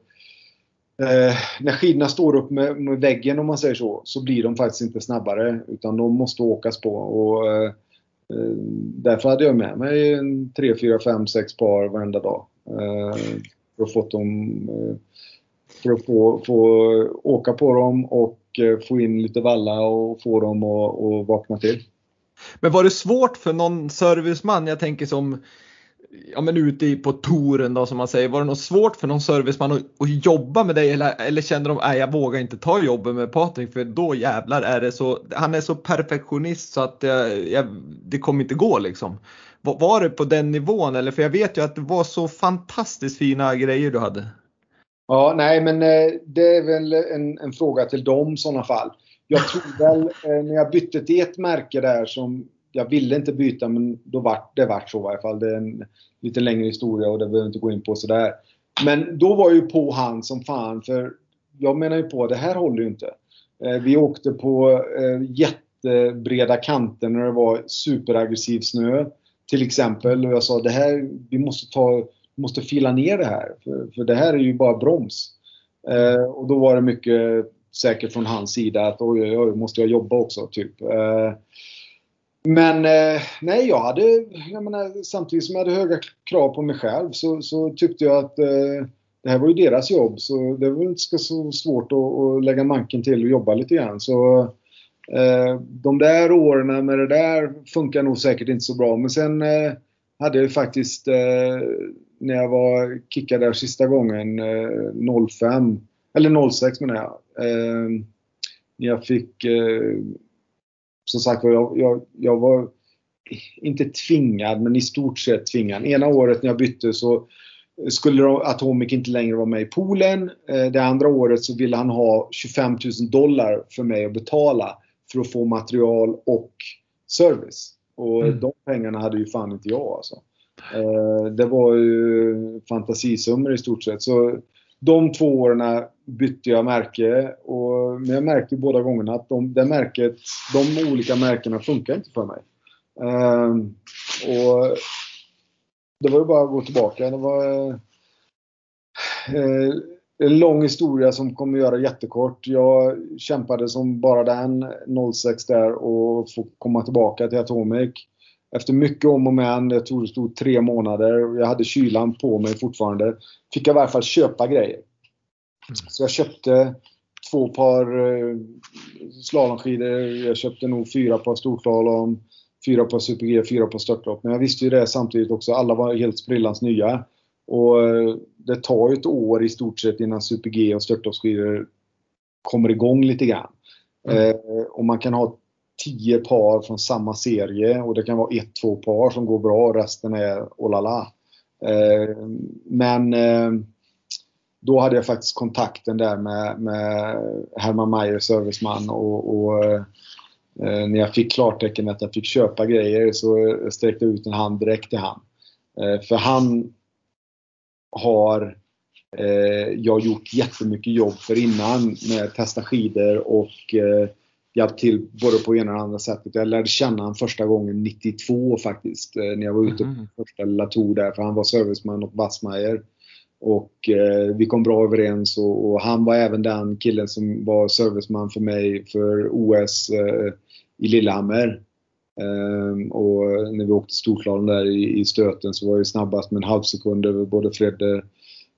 eh, När skidorna står upp med, med, väggen om man säger så, så blir de faktiskt inte snabbare. Utan de måste åkas på. Och, eh, eh därför hade jag med mig 3, 4, 5, 6 par varenda dag. Eh, för att, fått dem, eh, för att få, få åka på dem och eh, få in lite valla och få dem att vakna till. Men var det svårt för någon serviceman, jag tänker som ja, men ute på touren då som man säger, var det något svårt för någon serviceman att, att jobba med dig eller, eller kände de att jag vågar inte ta jobbet med Patrik för då jävlar är det så, han är så perfektionist så att jag, jag, det kommer inte gå liksom. Var, var det på den nivån eller för jag vet ju att det var så fantastiskt fina grejer du hade. Ja, nej men eh, det är väl en, en fråga till dem i sådana fall. Jag tror väl eh, när jag bytte till ett märke där som jag ville inte byta men då vart det vart så i varje fall. Det är en lite längre historia och det behöver jag inte gå in på sådär. Men då var jag ju på han som fan för jag menar ju på det här håller ju inte. Eh, vi åkte på eh, jättebreda kanter när det var superaggressiv snö till exempel. Och jag sa det här, vi måste ta måste fila ner det här. För, för det här är ju bara broms. Eh, och då var det mycket säkert från hans sida att oj, oj, oj, måste jag jobba också? Typ. Eh, men eh, nej, jag hade, jag menar, samtidigt som jag hade höga krav på mig själv så, så tyckte jag att eh, det här var ju deras jobb så det var inte så svårt att, att lägga manken till och jobba lite grann. Så eh, de där åren med det där funkar nog säkert inte så bra. Men sen eh, hade jag faktiskt eh, när jag var kickad där sista gången, eh, 05, eller 06 menar jag. Eh, jag fick, eh, som sagt jag, jag, jag var inte tvingad, men i stort sett tvingad. Ena året när jag bytte så skulle Atomic inte längre vara med i poolen. Eh, det andra året så ville han ha 25 000 dollar för mig att betala för att få material och service. Och mm. de pengarna hade ju fan inte jag alltså. Eh, det var ju fantasisummor i stort sett. Så de två åren bytte jag märke. Och, men jag märkte båda gångerna att de, det märket, de olika märkena funkar inte för mig. Uh, och Det var ju bara att gå tillbaka. Det var uh, en lång historia som kommer att göra jättekort. Jag kämpade som bara den 06 där och få komma tillbaka till Atomic efter mycket om och men, jag tror det stod tre månader, jag hade kylan på mig fortfarande, fick jag i varje fall köpa grejer. Mm. Så jag köpte två par eh, slalomskidor, jag köpte nog fyra par storslalom, fyra par super-G, fyra par störtlopp. Men jag visste ju det samtidigt också, alla var helt sprillans nya. Och eh, det tar ju ett år i stort sett innan super-G och störtloppsskidor kommer igång lite grann. Mm. Eh, och man kan ha tio par från samma serie och det kan vara ett, två par som går bra och resten är oh la la. Eh, men eh, då hade jag faktiskt kontakten där med, med Herman Meyer, serviceman och, och eh, eh, när jag fick klartecken att jag fick köpa grejer så sträckte jag ut en hand direkt till han. Eh, för han har eh, jag gjort jättemycket jobb för innan med att testa skidor och hjälpt till både på ena och andra sättet. Jag lärde känna honom första gången 92 faktiskt. Eh, när jag var ute på första lilla tour där. För han var serviceman åt Wassmeier. Och eh, vi kom bra överens och, och, han var även den killen som var serviceman för mig för OS eh, i Lillehammer. Eh, och när vi åkte storslalom där i, i, stöten så var jag snabbast med en halv sekund över både Fredde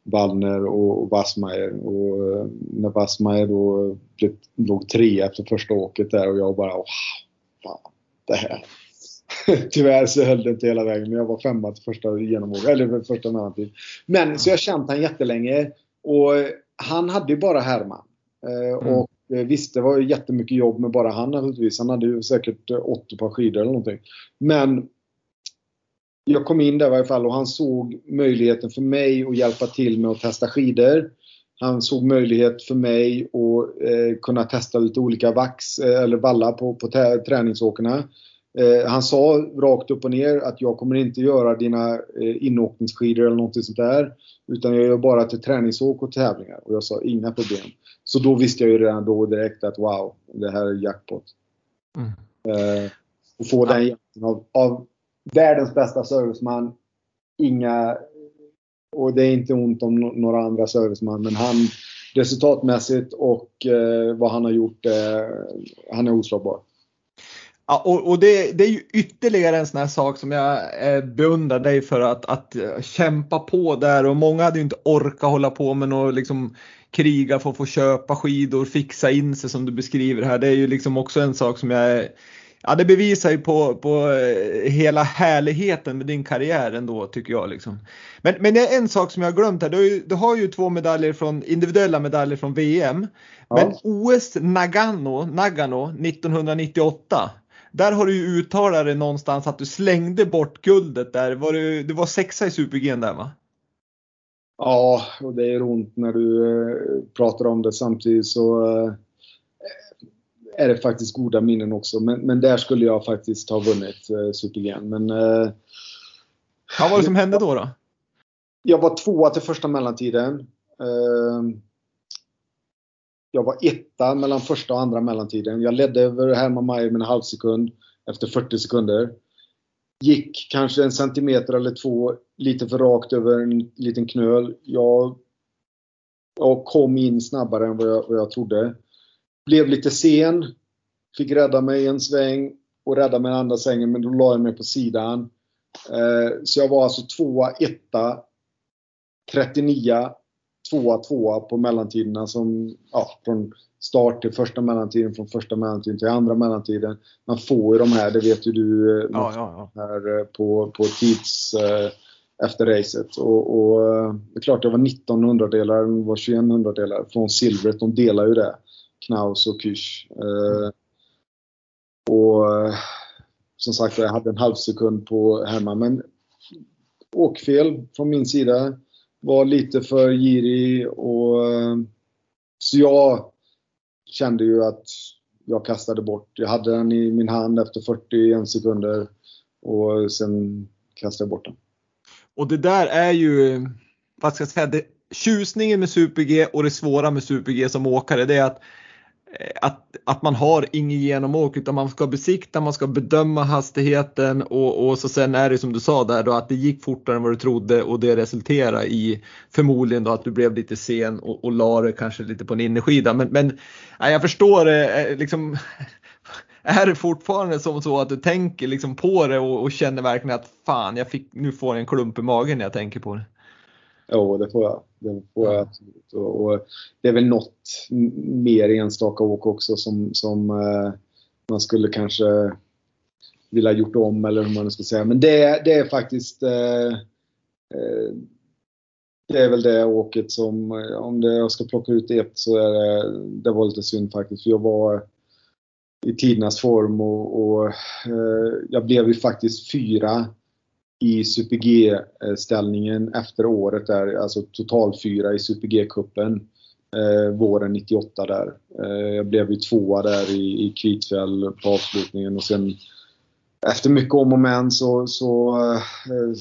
Wallner och, Wassmeier. Och eh, när Wassmeier då blev, låg trea efter första åket där och jag bara wow, fan, det här. Tyvärr så höll det inte hela vägen men jag var femma till första genomåket, eller första mellantid. Men så jag känt han jättelänge och han hade ju bara Herman. Eh, mm. Och eh, visst, det var jättemycket jobb med bara han naturligtvis. Han hade ju säkert 80 par skidor eller någonting. Men jag kom in där i varje fall och han såg möjligheten för mig att hjälpa till med att testa skidor. Han såg möjlighet för mig att eh, kunna testa lite olika vax eh, eller valla på, på träningsåkerna. Eh, han sa rakt upp och ner att jag kommer inte göra dina eh, inåkningsskidor eller något sånt där. Utan jag gör bara till träningsåk och tävlingar. Och jag sa inga problem. Så då visste jag ju redan då direkt att wow, det här är jackpot. Mm. Eh, och få den hjälpen av, av världens bästa serviceman. Inga och det är inte ont om några andra serviceman, men han resultatmässigt och eh, vad han har gjort, eh, han är oslagbar. Ja, och, och det, det, är ju ytterligare en sån här sak som jag eh, beundrar dig för att, att eh, kämpa på där och många hade ju inte orkat hålla på med något liksom kriga för att få köpa skidor, fixa in sig som du beskriver här. Det är ju liksom också en sak som jag Ja, det bevisar ju på, på eh, hela härligheten med din karriär ändå tycker jag. Liksom. Men, men det är en sak som jag har glömt här. Du har ju, du har ju två medaljer från, individuella medaljer från VM. Ja. Men OS Nagano, Nagano 1998. Där har du ju uttalat det någonstans att du slängde bort guldet där. Var du, du var sexa i Super-G där va? Ja, och det är ont när du eh, pratar om det samtidigt så eh, är det faktiskt goda minnen också. Men, men där skulle jag faktiskt ha vunnit eh, Super-G. Men... Eh, Vad var det som hände då? då? Jag var tvåa till första mellantiden. Eh, jag var etta mellan första och andra mellantiden. Jag ledde över Herman Mayer med en halv sekund efter 40 sekunder. Gick kanske en centimeter eller två lite för rakt över en liten knöl. Jag, jag kom in snabbare än vad jag, vad jag trodde. Blev lite sen. Fick rädda mig en sväng och rädda mig en andra svängen men då la jag mig på sidan. Eh, så jag var alltså tvåa, etta, 39, tvåa, tvåa på mellantiderna som, ja, från start till första mellantiden, från första mellantiden till andra mellantiden. Man får ju de här, det vet ju du, eh, ja, ja, ja. här eh, på, på tids efter racet. Och, och, det är klart, det var 19 hundradelar, det var 21 hundradelar från silvret. De delar ju det. Knaus och Kysch. Mm. Och som sagt, jag hade en halv sekund på hemma. Men åkfel från min sida. Var lite för girig och så jag kände ju att jag kastade bort. Jag hade den i min hand efter 41 sekunder och sen kastade jag bort den. Och det där är ju, vad ska jag säga, det, tjusningen med Super-G och det svåra med Super-G som åkare det är att Eh, Eh, att, att man har ingen genomåk utan man ska besikta, man ska bedöma hastigheten och, och så sen är det som du sa där då att det gick fortare än vad du trodde och det resulterade i förmodligen då att du blev lite sen och, och la det kanske lite på en innerskida. Men, men ja, jag förstår det, liksom är det fortfarande som så att du tänker liksom på det och, och känner verkligen att fan, jag fick, nu får jag en klump i magen när jag tänker på det? Jo, det får jag. Det får jag absolut. Och, och det är väl något mer enstaka åk också som, som eh, man skulle kanske vilja gjort om eller hur man ska säga. Men det, det är faktiskt eh, eh, det är väl det åket som, om det, jag ska plocka ut ett så är det, det var lite synd faktiskt. För jag var i tidernas form och, och eh, jag blev ju faktiskt fyra i Super G-ställningen efter året där, alltså total fyra i Super G-cupen eh, våren 98 där. Eh, jag blev ju tvåa där i, i Kvitfjäll på avslutningen och sen efter mycket om och men så, så eh,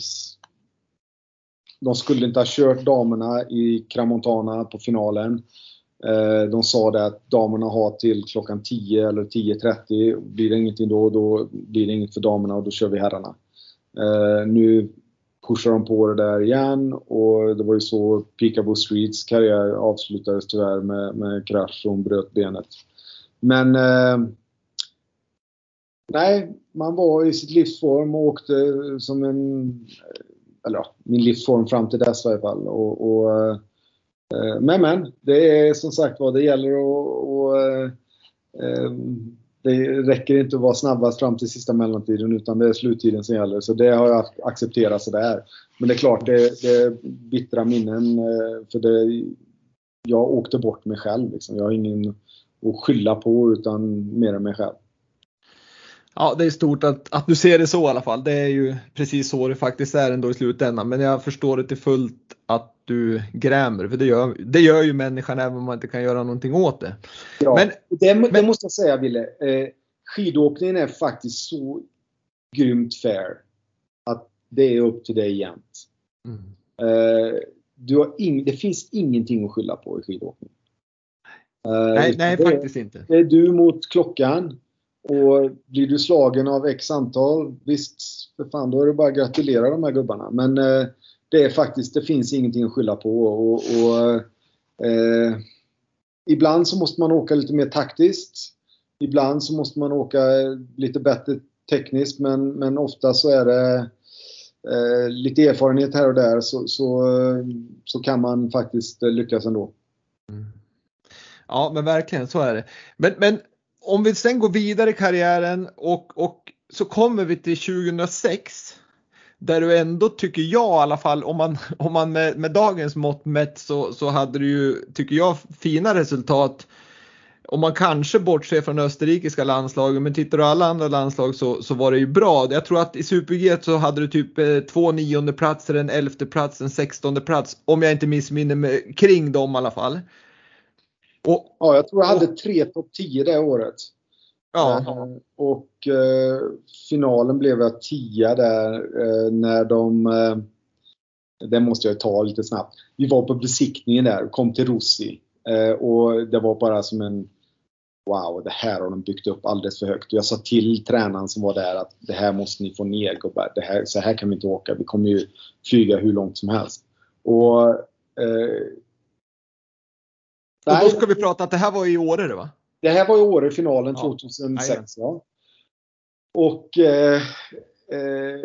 de skulle inte ha kört damerna i Cramontana på finalen. Eh, de sa det att damerna har till klockan 10 eller 10.30. Blir det ingenting då, då blir det inget för damerna och då kör vi herrarna. Eh, nu pushar de på det där igen och det var ju så Peekaboo Streets karriär avslutades tyvärr med, med krasch och hon bröt benet. Men eh, nej, man var i sitt livsform och åkte som en, eller ja, min livsform fram till dess i alla fall. Och, och eh, eh men men, det är som sagt vad det gäller att eh, eh det räcker inte att vara snabbast fram till sista mellantiden utan det är sluttiden som gäller. Så det har jag accepterat sådär. Men det är klart, det, det är bittra minnen. Eh, för det, jag åkte bort mig själv. Liksom. Jag har ingen att skylla på utan mer än mig själv. Ja, det är stort att, att du ser det så i alla fall. Det är ju precis så det faktiskt är ändå i slutändan. Men jag förstår det till fullt att du grämer, för det gör, det gör ju människan även om man inte kan göra någonting åt det. Ja, men, det, men, det måste jag säga Wille. Eh, skidåkningen är faktiskt så grymt fair att det är upp till dig jämt. Mm. Eh, du har in, det finns ingenting att skylla på i skidåkning. Eh, nej, nej det, faktiskt inte. Det är du mot klockan. Och blir du slagen av x antal, visst, för fan, då är det bara att gratulera de här gubbarna. Men eh, det är faktiskt, det finns ingenting att skylla på. Och, och eh, ibland så måste man åka lite mer taktiskt. Ibland så måste man åka lite bättre tekniskt men, men ofta så är det eh, lite erfarenhet här och där så, så, så kan man faktiskt lyckas ändå. Mm. Ja men verkligen så är det. Men, men om vi sen går vidare i karriären och, och så kommer vi till 2006 där du ändå tycker jag i alla fall om man, om man med, med dagens mått mätt så, så hade du ju, tycker jag, fina resultat. Om man kanske bortser från österrikiska landslaget men tittar du alla andra landslag så, så var det ju bra. Jag tror att i Super-G så hade du typ eh, två nionde platser, en elfte plats, en sextonde plats om jag inte missminner mig kring dem i alla fall. Och, ja, jag tror jag hade tre topp 10 det året. Ja. Eh, och eh, finalen blev jag tia där eh, när de eh, det måste jag ta lite snabbt. Vi var på besiktningen där och kom till Rossi. Eh, och det var bara som en Wow, det här har de byggt upp alldeles för högt. Och jag sa till tränaren som var där att det här måste ni få ner gubbar. Det här, så här kan vi inte åka. Vi kommer ju flyga hur långt som helst. Och, eh, och då ska vi prata att det här var i Åre va? Det här var i Åre-finalen ja. 2006. Ja. Och eh, eh,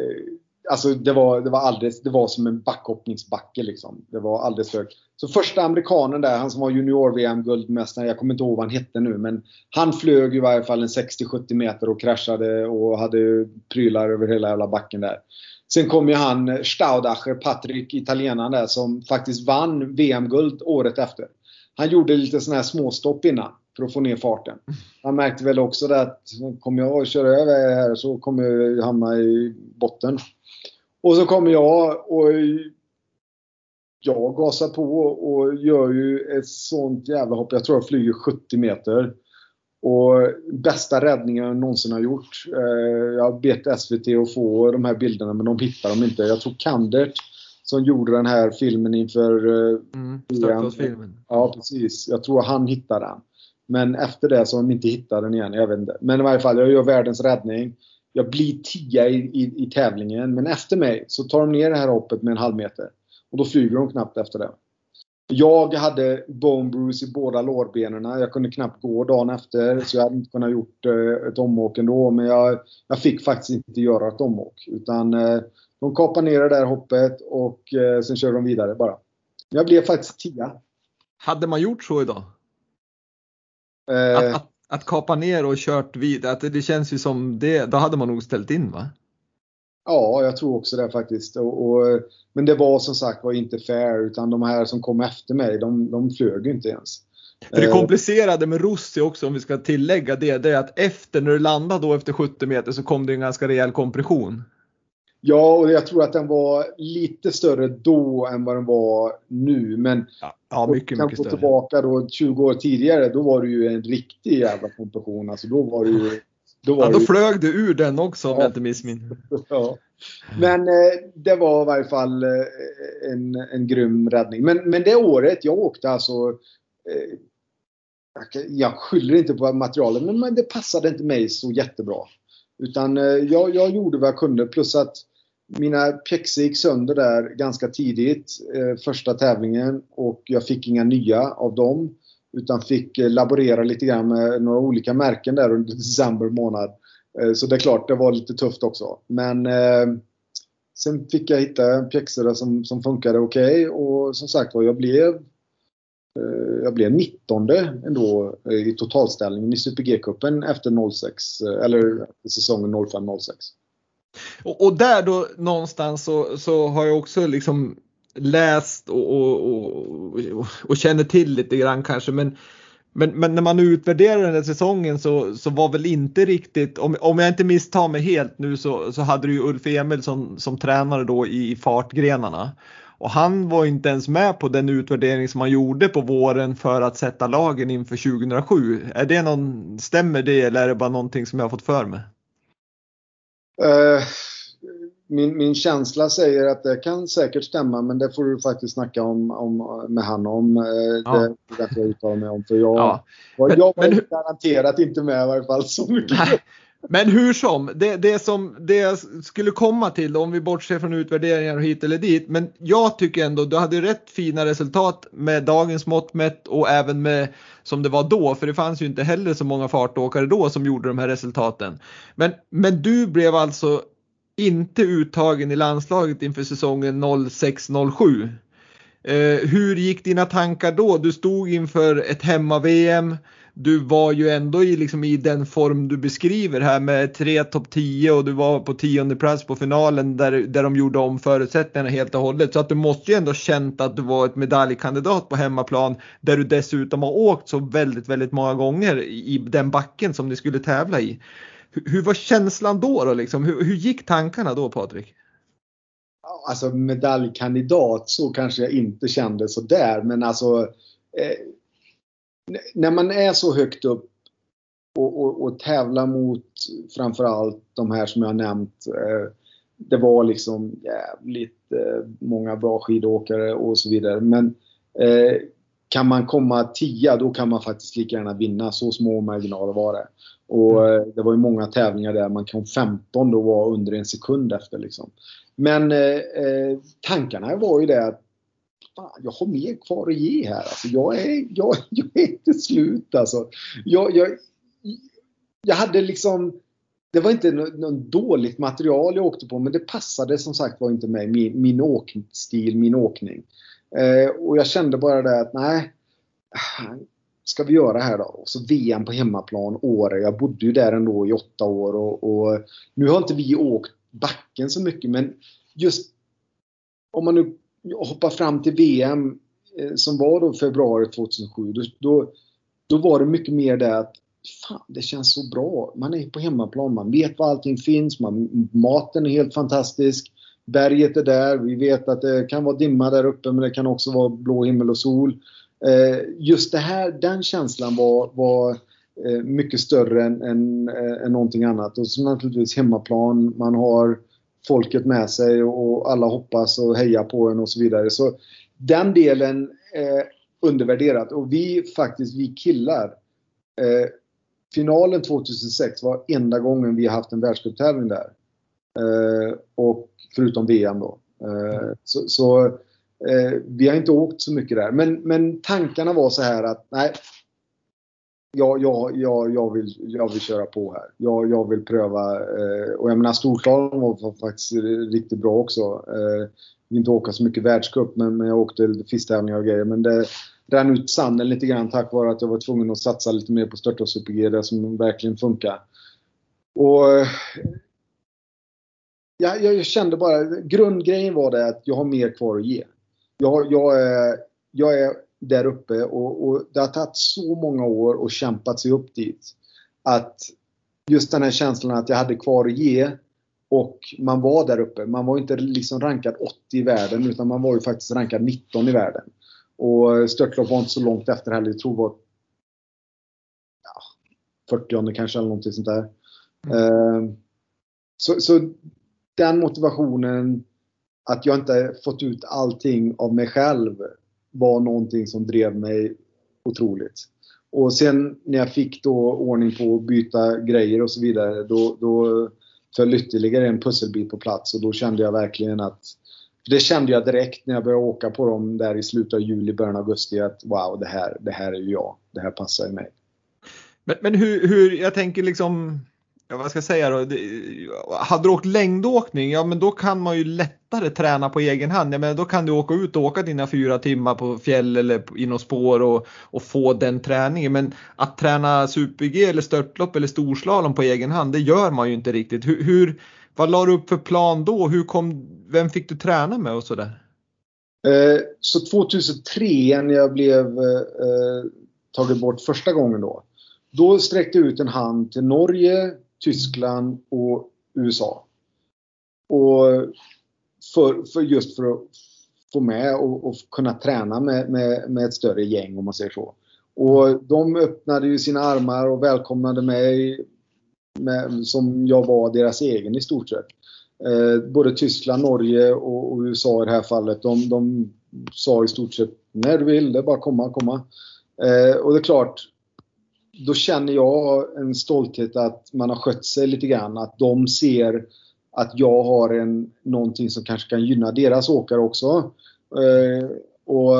alltså det var, det var alldeles, det var som en backhoppningsbacke liksom. Det var alldeles för Så första amerikanen där, han som var junior-VM-guldmästare, jag kommer inte ihåg vad han hette nu, men han flög i varje fall en 60-70 meter och kraschade och hade prylar över hela jävla backen där. Sen kom ju han Staudacher, Patrik, italienaren där, som faktiskt vann VM-guld året efter. Han gjorde lite sådana här småstopp innan för att få ner farten. Han märkte väl också det att kommer jag att köra över här så kommer jag hamna i botten. Och så kommer jag och jag gasar på och gör ju ett sånt jävla hopp. Jag tror jag flyger 70 meter. Och bästa räddningen jag någonsin har gjort. Eh, jag har bett SVT att få de här bilderna men de hittar dem inte. Jag tror Kandert som gjorde den här filmen inför... Eh, mm, filmen. Ja, precis. Jag tror han hittade den. Men efter det så har de inte hittat den igen. Jag vet inte. Men i varje fall, jag gör världens räddning. Jag blir tia i, i, i tävlingen. Men efter mig så tar de ner det här hoppet med en halv meter. Och då flyger de knappt efter det. Jag hade bone bruise i båda lårbenen. Jag kunde knappt gå dagen efter så jag hade inte kunnat gjort eh, ett omåk ändå. Men jag, jag fick faktiskt inte göra ett omåk. Utan eh, de kapade ner det där hoppet och eh, sen körde de vidare bara. Jag blev faktiskt tia. Hade man gjort så idag? Eh, att, att, att, kapa ner och kört vidare, att det känns ju som det, då hade man nog ställt in va? Ja, jag tror också det faktiskt. Och, och, men det var som sagt var inte fair utan de här som kom efter mig, de, de flög inte ens. För det eh, komplicerade med Rossi också om vi ska tillägga det, det är att efter när du landade då efter 70 meter så kom det en ganska rejäl kompression. Ja, och jag tror att den var lite större då än vad den var nu. Men ja, ja mycket, kan mycket gå tillbaka då 20 år tidigare, då var det ju en riktig jävla kompression. Alltså då var det ju... Då, var ja, då ju... flög du ur den också om jag inte missminner ja. Men eh, det var i varje fall eh, en, en grym räddning. Men, men det året jag åkte alltså eh, jag skyller inte på materialet, men, men det passade inte mig så jättebra. Utan eh, jag, jag gjorde vad jag kunde plus att mina pjäxor gick sönder där ganska tidigt, eh, första tävlingen och jag fick inga nya av dem. Utan fick eh, laborera lite grann med några olika märken där under december månad. Eh, så det är klart, det var lite tufft också. Men eh, sen fick jag hitta pjäxor som, som funkade okej okay, och som sagt var, jag blev eh, jag blev 19 ändå eh, i totalställningen i Super G-cupen efter 06, eh, eller säsongen 05-06. Och, och, där då någonstans så, så har jag också liksom läst och, och, och, och, känner till lite grann kanske men men, men när man utvärderar den här säsongen så, så var väl inte riktigt, om, om jag inte misstar mig helt nu så, så hade du ju Ulf Emilsson som tränare då i fartgrenarna. Och han var inte ens med på den utvärdering som man gjorde på våren för att sätta lagen inför 2007. Är det någon, stämmer det eller är det bara någonting som jag har fått för mig? Uh, min, min känsla säger att det kan säkert stämma men det får du faktiskt snacka om, om med han om. Uh, ja. Det därför jag uttalar mig om. För jag, ja. men, jag var men, garanterat inte med i varje fall så mycket. Men hur som, det, det som det jag skulle komma till om vi bortser från utvärderingar och hit eller dit. Men jag tycker ändå du hade rätt fina resultat med dagens mått mätt och även med som det var då. För det fanns ju inte heller så många fartåkare då som gjorde de här resultaten. Men, men du blev alltså inte uttagen i landslaget inför säsongen 06-07. Eh, hur gick dina tankar då? Du stod inför ett hemma-VM du var ju ändå i, liksom, i den form du beskriver här med tre topp 10 och du var på tionde plats på finalen där, där de gjorde om förutsättningarna helt och hållet. Så att du måste ju ändå känt att du var ett medaljkandidat på hemmaplan där du dessutom har åkt så väldigt, väldigt många gånger i den backen som ni skulle tävla i. Hur, hur var känslan då? då liksom? hur, hur gick tankarna då Patrik? Alltså medaljkandidat så kanske jag inte kände så där men alltså eh, när man är så högt upp och, och, och tävlar mot framförallt de här som jag nämnt. Eh, det var liksom jävligt eh, många bra skidåkare och så vidare. Men eh, kan man komma tia då kan man faktiskt lika gärna vinna. Så små marginaler var det. Och mm. det var ju många tävlingar där man kom 15 och var under en sekund efter. Liksom. Men eh, eh, tankarna var ju det att fan, jag har mer kvar att ge här. Alltså, jag, är, jag, jag är inte slut alltså. Jag, jag, jag hade liksom det var inte något dåligt material jag åkte på men det passade som sagt var inte mig, min, min åkstil, min åkning. Eh, och jag kände bara det att nej, äh, ska vi göra här då? Och så VM på hemmaplan, Åre. Jag bodde ju där ändå i åtta år och, och nu har inte vi åkt backen så mycket men just om man nu hoppar fram till VM eh, som var då februari 2007. Då, då, var det mycket mer det att fan, det känns så bra. Man är på hemmaplan, man vet var allting finns, man, maten är helt fantastisk. Berget är där, vi vet att det kan vara dimma där uppe men det kan också vara blå himmel och sol. Eh, just det här, den känslan var, var Eh, mycket större än, än, eh, än någonting annat. Och så naturligtvis hemmaplan, man har folket med sig och alla hoppas och hejar på en och så vidare. Så den delen är undervärderat och vi faktiskt, vi killar. Eh, finalen 2006 var enda gången vi haft en världscuptävling där. Eh, och förutom VM då. Eh, så, så eh, vi har inte åkt så mycket där. Men, men tankarna var så här att nej, jag, jag, jag, jag, vill, jag vill köra på här. Jag, jag vill pröva. Eh, och jag menar storslalom var faktiskt riktigt bra också. Eh, inte åka så mycket världscup men, men jag åkte lite fisktävlingar och grejer. Men det rann ut sanden lite grann tack vare att jag var tvungen att satsa lite mer på störta super det som verkligen funkar. Och eh, jag, jag, kände bara, grundgrejen var det att jag har mer kvar att ge. Jag, jag, är, jag är där uppe och, och, det har tagit så många år och kämpat sig upp dit. Att just den här känslan att jag hade kvar att ge och man var där uppe. Man var inte liksom rankad 80 i världen utan man var ju faktiskt rankad 19 i världen. Och störtlopp var inte så långt efter heller. Jag tror det var ja, 40 kanske eller någonting sånt där. Mm. Uh, så, så den motivationen att jag inte fått ut allting av mig själv var någonting som drev mig otroligt. Och sen när jag fick då ordning på att byta grejer och så vidare då, då föll ytterligare en pusselbit på plats och då kände jag verkligen att det kände jag direkt när jag började åka på dem där i slutet av juli, början av augusti att wow, det här, det här är ju jag. Det här passar ju mig. Men, men hur, hur, jag tänker liksom ja, vad ska jag säga då? Hade du åkt längdåkning, ja men då kan man ju lättare träna på egen hand. Ja, men då kan du åka ut och åka dina fyra timmar på fjäll eller i något spår och, och få den träningen. Men att träna super-G eller störtlopp eller storslalom på egen hand, det gör man ju inte riktigt. Hur, hur vad la du upp för plan då? Hur kom, vem fick du träna med och sådär? Eh, så 2003 när jag blev eh, eh, tagit bort första gången då. Då sträckte jag ut en hand till Norge, Tyskland och USA. Och för, för just för att få med och, och kunna träna med, med, med, ett större gäng om man säger så. Och de öppnade ju sina armar och välkomnade mig med, som jag var deras egen i stort sett. Eh, både Tyskland, Norge och, och, USA i det här fallet, de, de sa i stort sett när du vill, det är bara komma, komma. Eh, och det är klart, då känner jag en stolthet att man har skött sig lite grann. Att de ser att jag har en, någonting som kanske kan gynna deras åkare också. Eh, och,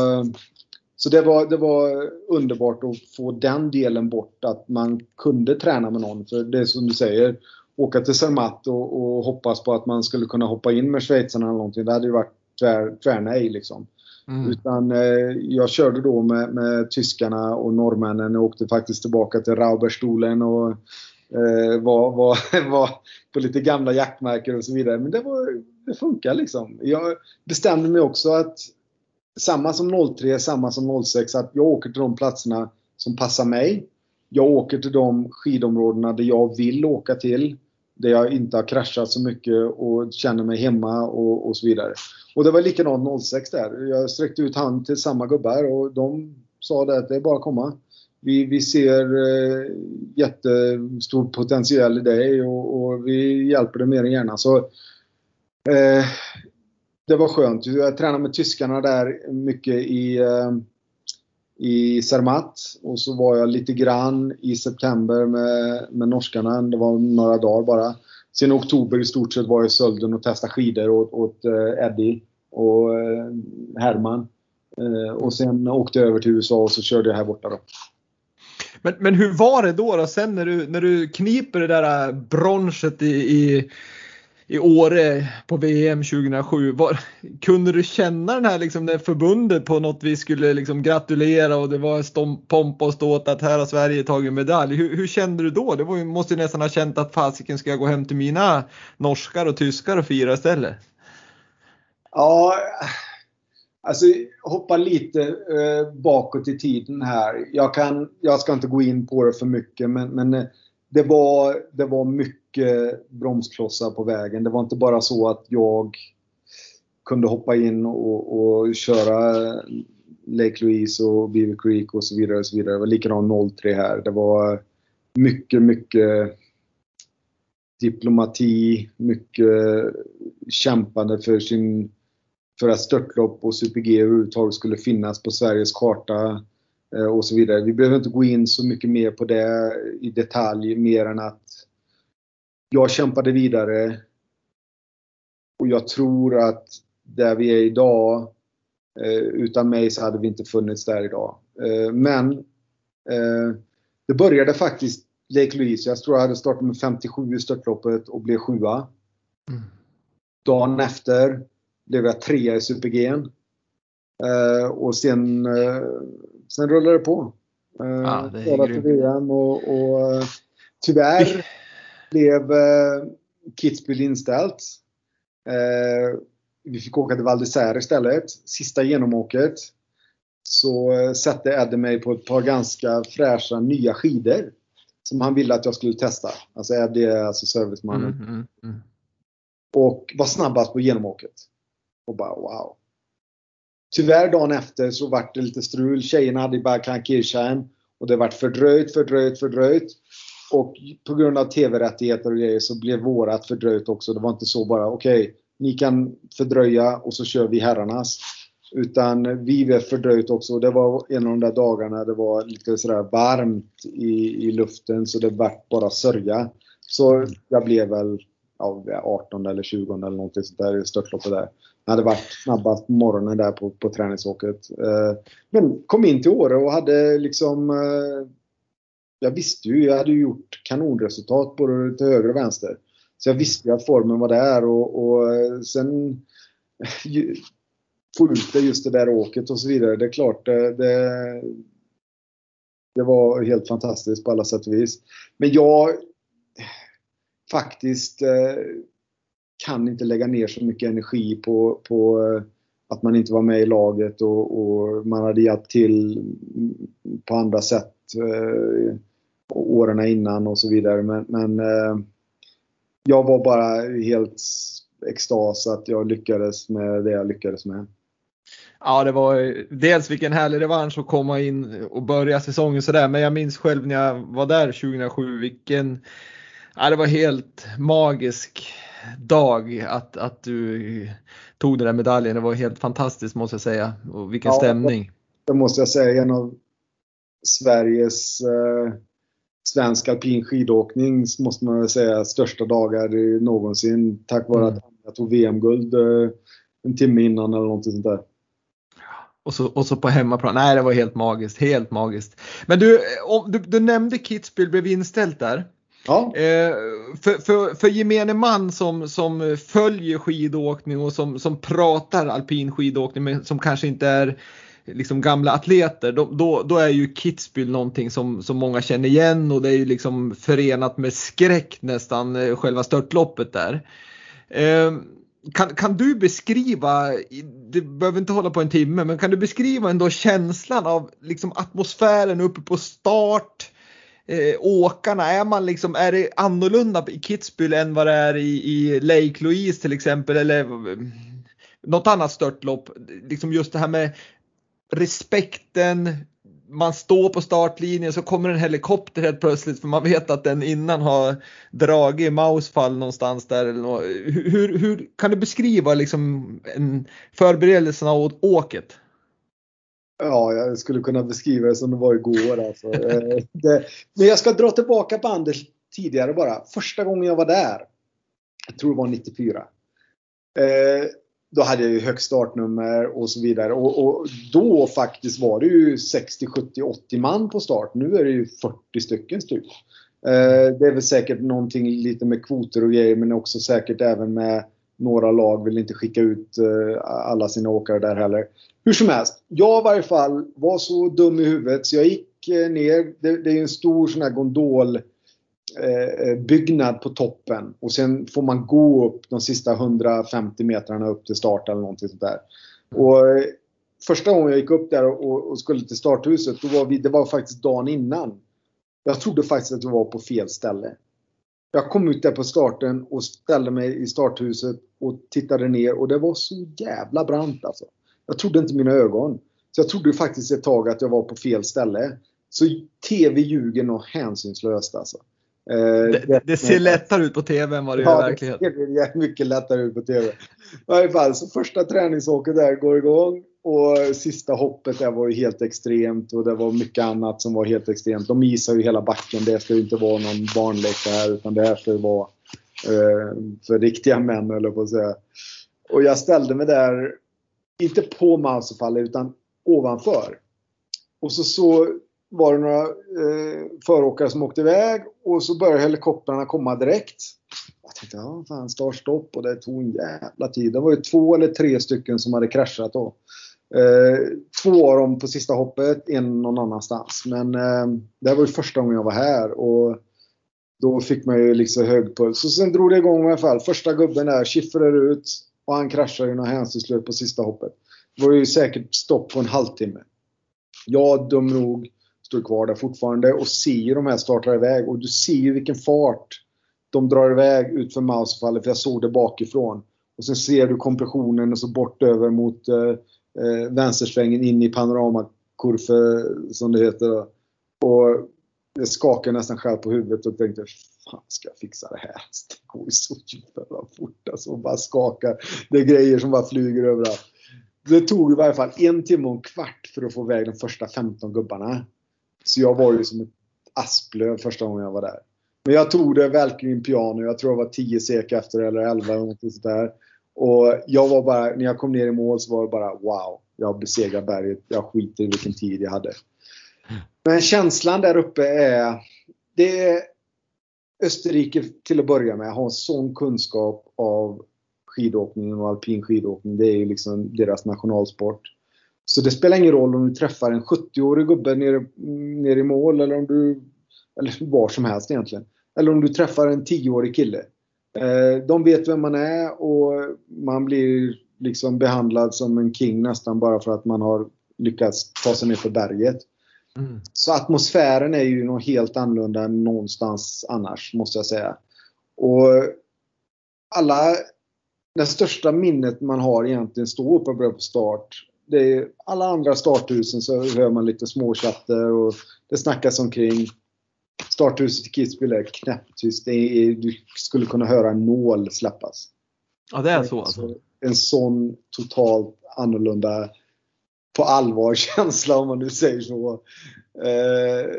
så det var, det var underbart att få den delen bort, att man kunde träna med någon. För det är som du säger, åka till Zermatt och, och, hoppas på att man skulle kunna hoppa in med schweizarna eller någonting. Det hade ju varit tvär, tvärnej liksom. Mm. Utan eh, jag körde då med, med tyskarna och norrmännen och åkte faktiskt tillbaka till Rauberstolen och eh, var, var, var på lite gamla jaktmärken och så vidare. Men det, var, det funkar liksom. Jag bestämde mig också att samma som 03, samma som 06, att jag åker till de platserna som passar mig. Jag åker till de skidområdena där jag vill åka till. Där jag inte har kraschat så mycket och känner mig hemma och, och så vidare. Och det var likadant 06 där. Jag sträckte ut hand till samma gubbar och de sa det att det är bara att komma. Vi, vi ser eh, jättestor potential i dig och, och, vi hjälper dig mer än gärna. Så, eh, det var skönt. Jag tränade med tyskarna där mycket i, eh, i Zermatt och så var jag lite grann i september med, med norskarna. Det var några dagar bara. Sen i oktober i stort sett var jag i Sölden och testade skidor åt, åt eh, Eddie och eh, Herman. Eh, och sen åkte jag över till USA och så körde jag här borta då. Men, men hur var det då, då sen när du, när du kniper det där bronset i, i, i Åre eh, på VM 2007? Var, kunde du känna den här liksom, när förbundet på något vis skulle liksom gratulera och det var stom, pompa och ståt att här har Sverige tagit medalj. Hur, hur kände du då? Det var, måste ju nästan ha känt att fasiken ska jag gå hem till mina norskar och tyskar och fira istället? Ja, alltså hoppa lite eh, bakåt i tiden här. Jag, kan, jag ska inte gå in på det för mycket men, men eh, det, var, det var mycket bromsklossar på vägen. Det var inte bara så att jag kunde hoppa in och, och köra Lake Louise och Beaver Creek och så vidare. Och så vidare. Det var likadant 03 här. Det var mycket, mycket diplomati, mycket kämpande för sin för att störtlopp och Super-G överhuvudtaget skulle finnas på Sveriges karta eh, och så vidare. Vi behöver inte gå in så mycket mer på det i detalj mer än att jag kämpade vidare och jag tror att där vi är idag, eh, utan mig så hade vi inte funnits där idag. Eh, men det började faktiskt Lake Louise. Jag tror jag hade startat med 57 i störtloppet och blev sjua. Mm. Dagen efter blev jag trea i Super-G. Eh, och sen, eh, sen rullade det på. Eh, ja, det är VM och, och eh, tyvärr blev eh, Kitzbühel inställt. Eh, vi fick åka till Val istället. Sista genomåket så eh, satte Eddie mig på ett par ganska fräscha nya skidor. Som han ville att jag skulle testa. Alltså Eddie är alltså servicemannen. Mm, mm, mm. Och var snabbast på genomåket. Och bara wow. Tyvärr dagen efter så vart det lite strul. Tjejerna hade bara Kirchheim och det vart fördröjt, fördröjt, fördröjt. Och på grund av TV-rättigheter och grejer så blev vårat fördröjt också. Det var inte så bara okej, okay, ni kan fördröja och så kör vi herrarnas. Utan vi blev fördröjt också. Det var en av de där dagarna det var lite sådär varmt i, i luften så det vart bara sörja. Så jag blev väl ja, 18 eller 20 eller någonting sånt där i störtloppet där. Jag hade varit snabbast på morgonen där på, på träningsåket. Eh, men kom in till Åre och hade liksom eh, jag visste ju, jag hade ju gjort kanonresultat både till höger och vänster. Så jag visste ju att formen var där och, och eh, sen sen få ut det just det där åket och så vidare. Det är klart, det, det, det var helt fantastiskt på alla sätt och vis. Men jag faktiskt eh, kan inte lägga ner så mycket energi på, på eh, att man inte var med i laget och, och man hade hjälpt till på andra sätt åren innan och så vidare. Men, men eh, jag var bara helt extas att jag lyckades med det jag lyckades med. Ja, det var dels vilken härlig revansch att komma in och börja säsongen sådär, men jag minns själv när jag var där 2007 vilken, ja det var helt magisk dag att, att du tog den där medaljen. Det var helt fantastiskt måste jag säga. Och vilken ja, stämning. Det måste jag säga. En av Sveriges eh, svensk alpin skidåkning måste man väl säga största dagar någonsin tack vare mm. att jag tog VM-guld eh, en timme innan eller någonting sånt där. Och så, och så på hemmaplan, nej det var helt magiskt, helt magiskt. Men du, om, du, du nämnde Kitzbühel blev inställt där. Ja. Eh, för, för, för gemene man som, som följer skidåkning och som, som pratar alpin skidåkning men som kanske inte är liksom gamla atleter, då, då, då är ju Kitzbühel någonting som, som många känner igen och det är ju liksom förenat med skräck nästan eh, själva störtloppet där. Ehm, kan, kan du beskriva, det behöver inte hålla på en timme, men kan du beskriva ändå känslan av liksom atmosfären uppe på start? Eh, åkarna, är man liksom, är det annorlunda i Kitzbühel än vad det är i, i Lake Louise till exempel eller eh, något annat störtlopp? Liksom just det här med respekten, man står på startlinjen så kommer en helikopter helt plötsligt för man vet att den innan har dragit i Mausfall någonstans där. Hur, hur kan du beskriva liksom en förberedelserna åt åket? Ja, jag skulle kunna beskriva det som det var igår. Alltså. Eh, det, men jag ska dra tillbaka bandet tidigare bara. Första gången jag var där, jag tror det var 94. Eh, då hade jag ju högst startnummer och så vidare. Och, och, då faktiskt var det ju 60, 70, 80 man på start. Nu är det ju 40 stycken typ. Eh, det är väl säkert någonting lite med kvoter och grejer men också säkert även med några lag vill inte skicka ut eh, alla sina åkare där heller. Hur som helst, jag i varje fall var så dum i huvudet så jag gick eh, ner. Det, det är en stor sån här gondol Eh, Eh, eh, byggnad på toppen och sen får man gå upp de sista 150 metrarna upp till start eller någonting sånt där. Och eh, första gången jag gick upp där och, och skulle till starthuset, då var vi, det var faktiskt dagen innan. Jag trodde faktiskt att vi var på fel ställe. Jag kom ut där på starten och ställde mig i starthuset och tittade ner och det var så jävla brant alltså. Jag trodde inte mina ögon. Så jag trodde faktiskt ett tag att jag var på fel ställe. Så TV ljuger något hänsynslöst alltså. Eh, det, det, ser lättare ut på TV än vad det ja, gör i verkligheten. Det ser mycket lättare ut på TV. I varje fall, så första träningsåket där går igång och sista hoppet där var ju helt extremt och det var mycket annat som var helt extremt. De isar ju hela backen. Det ska ju inte vara någon barnlek här utan det här ska ju vara eh, för riktiga män eller på att säga. Och jag ställde mig där, inte på Mausefallet utan ovanför. Och så, så var det några eh, föråkare som åkte iväg och så började helikoptrarna komma direkt. Jag tänkte, ja fan start stopp och det tog en jävla tid. Det var ju två eller tre stycken som hade kraschat då. Eh, två av dem på sista hoppet, en någon annanstans. Men eh, det var ju första gången jag var här och då fick man ju liksom hög puls. Och sen drog det igång i alla fall. Första gubben där skiffrade ut och han kraschade ju något hänsynslöst på sista hoppet. Det var ju säkert stopp på en halvtimme. Jag dum nog står kvar där fortfarande och ser ju de här starta iväg och du ser ju vilken fart de drar iväg ut för Mausfallet för jag såg det bakifrån. Och sen ser du kompressionen och så bort över mot eh, eh vänstersvängen in i panoramakurvor som det heter. Och jag skakade nästan själv på huvudet och tänkte fan ska jag fixa det här? Det går ju så jävla fort alltså. Och bara skakar. Det är grejer som bara flyger överallt. Det tog i varje fall en timme och en kvart för att få iväg de första 15 gubbarna. Så jag var ju som ett asplöv första gången jag var där. Men jag tog det verkligen piano. Jag tror jag var 10 sek efter eller 11 eller något sådär. Och jag var bara, när jag kom ner i mål så var det bara wow. Jag besegrar berget. Jag skiter i vilken tid jag hade. Men känslan där uppe är, det är Österrike till att börja med har sån kunskap av skidåkningen och alpin skidåkning. Det är ju liksom deras nationalsport. Så det spelar ingen roll om du träffar en 70-årig gubbe nere, nere i mål eller om du, eller var som helst egentligen. Eller om du träffar en 10-årig kille. Eh, de vet vem man är och man blir liksom behandlad som en king nästan bara för att man har lyckats ta sig ner för berget. Mm. Så atmosfären är ju något helt annorlunda än någonstans annars måste jag säga. Och alla, det största minnet man har egentligen står uppe på start det är alla andra starthusen så hör man lite småchatter och det snackas omkring. Starthuset i Kitzbühel är knäpptyst. Du skulle kunna höra en nål släppas. Ja, det är så alltså? En sån totalt annorlunda på allvar känsla om man nu säger så. Eh,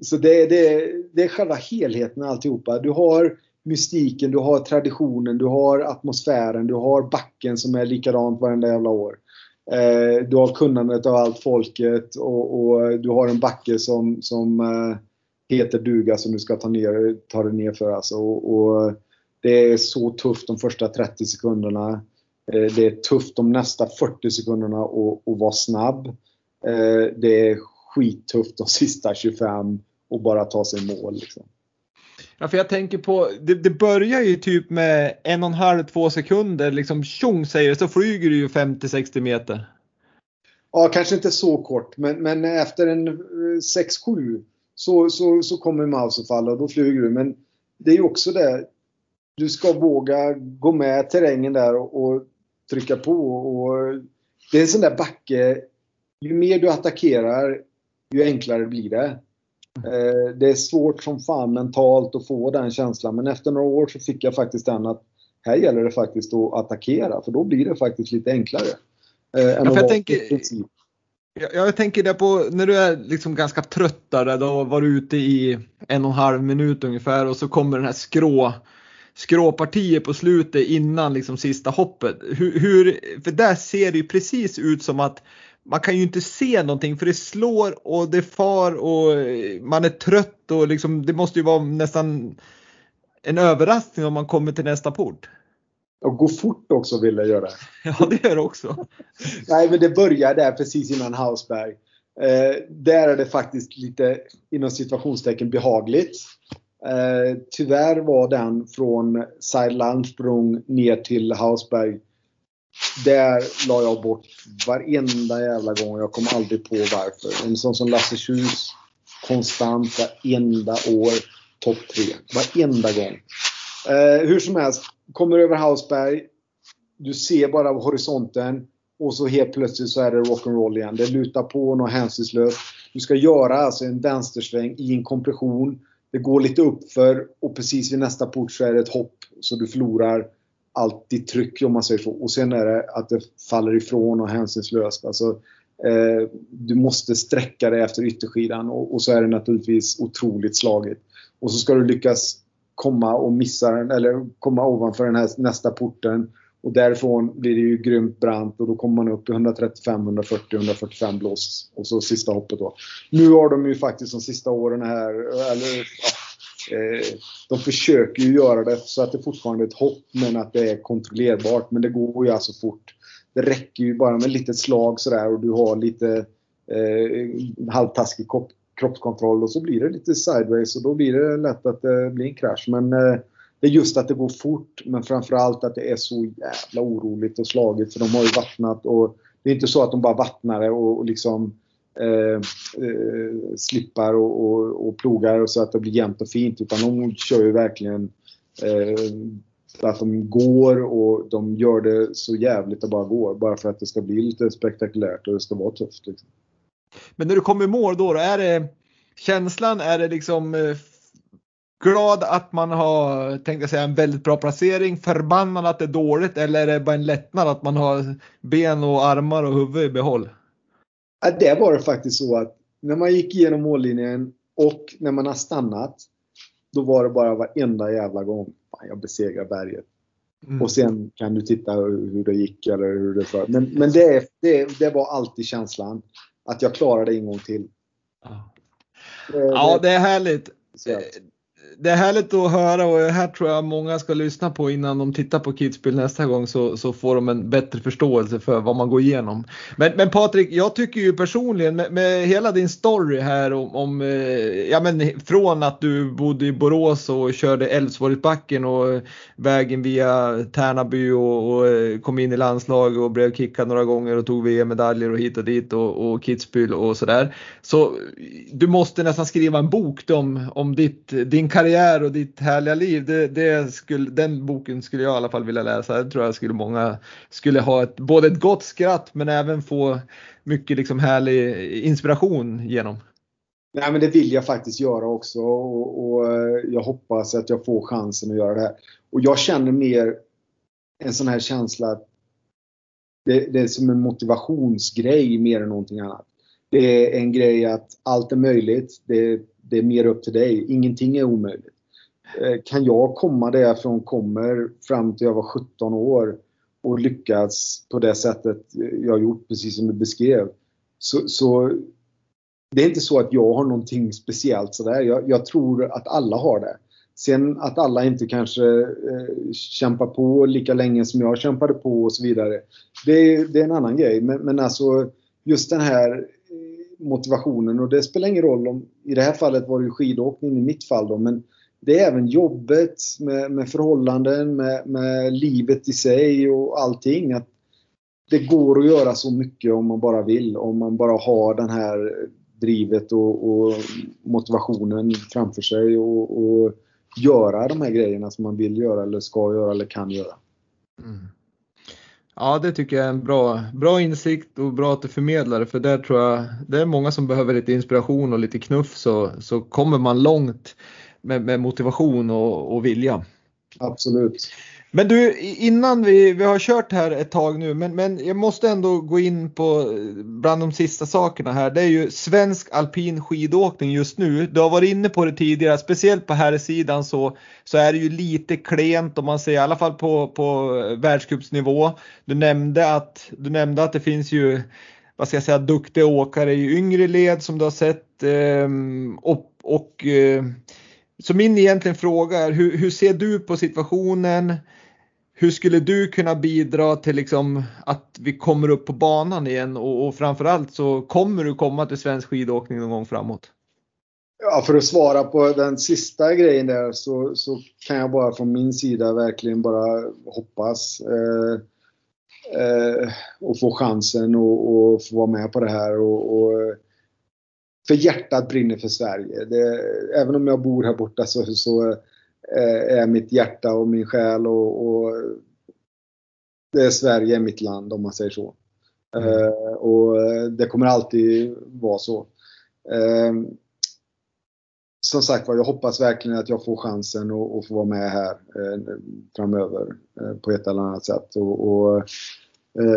så det, det, det är själva helheten alltihopa. Du har mystiken, du har traditionen, du har atmosfären, du har backen som är likadant varenda jävla år. Eh, du har kunnandet av allt folket och, och, du har en backe som, som eh, heter duga som du ska ta, ner, ta dig ner för. Alltså. Och, och, det är så tufft de första 30 sekunderna. Eh, det är tufft de nästa 40 sekunderna att vara snabb. Eh, det är skittufft de sista 25 och bara ta sig i mål. Liksom. Ja, för jag tänker på, det, det börjar ju typ med en och en halv, två sekunder, liksom tjong säger det, så flyger du ju 50-60 meter. Ja, kanske inte så kort, men, men efter en eh, 6-7 så, så, så kommer mouse att falla och då flyger du. Men det är ju också det, du ska våga gå med terrängen där och, och trycka på. Och, det är en sån där backe, ju mer du attackerar, ju enklare blir det. Eh, det är svårt som fan mentalt att få den känslan men efter några år så fick jag faktiskt den att här gäller det faktiskt att attackera för då blir det faktiskt lite enklare. Eh, ja, jag, tänker, jag, jag, tänker det på när du är liksom ganska trött där, då var du ute i en och en halv minut ungefär och så kommer den här skrå skråpartiet på slutet innan liksom sista hoppet. Hur, hur, för där ser det ju precis ut som att man kan ju inte se någonting för det slår och det far och man är trött och liksom, det måste ju vara nästan en överraskning om man kommer till nästa port. Och gå fort också vill jag göra. Ja, det gör det också. Nej, men det börjar där precis innan Hausberg. Eh, där är det faktiskt lite inom situationstecken behagligt. Eh, tyvärr var den från Seilandsprung ner till Hausberg där la jag bort varenda jävla gång. Jag kom aldrig på varför. En sån som Lasse Kjus. konstant varenda år, topp tre. Varenda gång. Eh, hur som helst, kommer över Hausberg. Du ser bara horisonten och så helt plötsligt så är det rock'n'roll igen. Det lutar på något hänsynslöst. Du ska göra alltså en vänstersväng i en kompression. Det går lite uppför och precis vid nästa port så är det ett hopp så du förlorar allt ditt tryck om man säger så. Och sen är det att det faller ifrån och hänsynslöst. Alltså, eh, du måste sträcka dig efter ytterskidan och, och, så är det naturligtvis otroligt slagigt. Och så ska du lyckas komma och missa den eller komma ovanför den här nästa porten. Och därifrån blir det ju grymt brant och då kommer man upp i 135, 140, 145 blås. Och så sista hoppet då. Nu har de ju faktiskt de sista åren här, eller ja, Eh, de försöker ju göra det så att det fortfarande är ett hopp men att det är kontrollerbart. Men det går ju alltså fort. Det räcker ju bara med ett litet slag sådär och du har lite eh, halvtaskig kroppskontroll och så blir det lite sideways och då blir det lätt att det blir en krasch. Men eh, det är just att det går fort men framförallt att det är så jävla oroligt och slagigt för de har ju vattnat och det är inte så att de bara vattnar det och, och liksom Eh, eh, slippar och, och, och, plogar så att det blir jämnt och fint. Utan de kör ju verkligen eh, att de går och de gör det så jävligt det bara går. Bara för att det ska bli lite spektakulärt och det ska vara tufft. Liksom. Men när du kommer i mål då, då, är det känslan, är det liksom eh, glad att man har, tänkte säga, en väldigt bra placering, förbannad att det är dåligt eller är det bara en lättnad att man har ben och armar och huvud i behåll? Att det var det faktiskt så att när man gick igenom mållinjen och när man har stannat, då var det bara varenda jävla gång, fan jag besegrar berget. Mm. Och sen kan du titta hur det gick eller hur det för. Men, men det, det, det var alltid känslan att jag klarade en gång till. Ja, det, ja, det är härligt det är härligt att höra och här tror jag många ska lyssna på innan de tittar på Kidsbill nästa gång så, så får de en bättre förståelse för vad man går igenom. Men, men Patrik, jag tycker ju personligen med, med hela din story här om, om, eh, ja men från att du bodde i Borås och körde Älvsborgsbacken och vägen via Tärnaby och, och, eh, kom in i landslaget och blev kickad några gånger och tog VM-medaljer och hit och dit och, och Kitzbühel och sådär. Så du måste nästan skriva en bok om, om ditt, din karriär och ditt härliga liv, det, det skulle, den boken skulle jag i alla fall vilja läsa. Det tror jag skulle många skulle ha ett, både ett gott skratt men även få mycket liksom härlig inspiration genom. Nej men det vill jag faktiskt göra också och, och, eh, jag hoppas att jag får chansen att göra det här. Och jag känner mer en sån här känsla att det, det är som en motivationsgrej mer än någonting annat. Det är en grej att allt är möjligt. Det, det är mer upp till dig. Ingenting är omöjligt. Eh, kan jag komma där jag från kommer fram till jag var 17 år och lyckas på det sättet jag gjort, precis som du beskrev. Så, så det är inte så att jag har någonting speciellt sådär. Jag, jag tror att alla har det. Sen att alla inte kanske eh, kämpar på lika länge som jag kämpade på och så vidare. Det, det är en annan grej. Men, men alltså just den här motivationen och det spelar ingen roll om, i det här fallet var det ju skidåkning i mitt fall då, men det är även jobbet med, med förhållanden, med, med, livet i sig och allting. Att det går att göra så mycket om man bara vill, om man bara har den här drivet och, och motivationen framför sig och, och, göra de här grejerna som man vill göra eller ska göra eller kan göra. Mm. Ja, det tycker jag är en bra, bra insikt och bra att du förmedlar det för där tror jag det är många som behöver lite inspiration och lite knuff så, så kommer man långt med, med motivation och, och vilja. Absolut. Men du, innan vi, vi har kört här ett tag nu, men, men jag måste ändå gå in på eh, bland de sista sakerna här. Det är ju svensk alpin skidåkning just nu. Du har varit inne på det tidigare, speciellt på här sidan så, så är det ju lite klent om man säger i alla fall på, på eh, världscupsnivå. Du nämnde att, du nämnde att det finns ju vad ska jag säga, duktiga åkare i yngre led som du har sett ehm, och, och eh, så min egentligen fråga är hur, hur, ser du på situationen? Hur skulle du kunna bidra till liksom att vi kommer upp på banan igen och, och framförallt så kommer du komma till svensk skidåkning någon gång framåt? Ja, för att svara på den sista grejen där så, så kan jag bara från min sida verkligen bara hoppas eh, eh, och få chansen och, och, få vara med på det här. Och, och för hjärtat brinner för Sverige. Det, även om jag bor här borta så, så är mitt hjärta och min själ och, och det är Sverige är mitt land om man säger så. Mm. Uh, och det kommer alltid vara så. Uh, som sagt var, jag hoppas verkligen att jag får chansen att få vara med här framöver på ett eller annat sätt. Och, och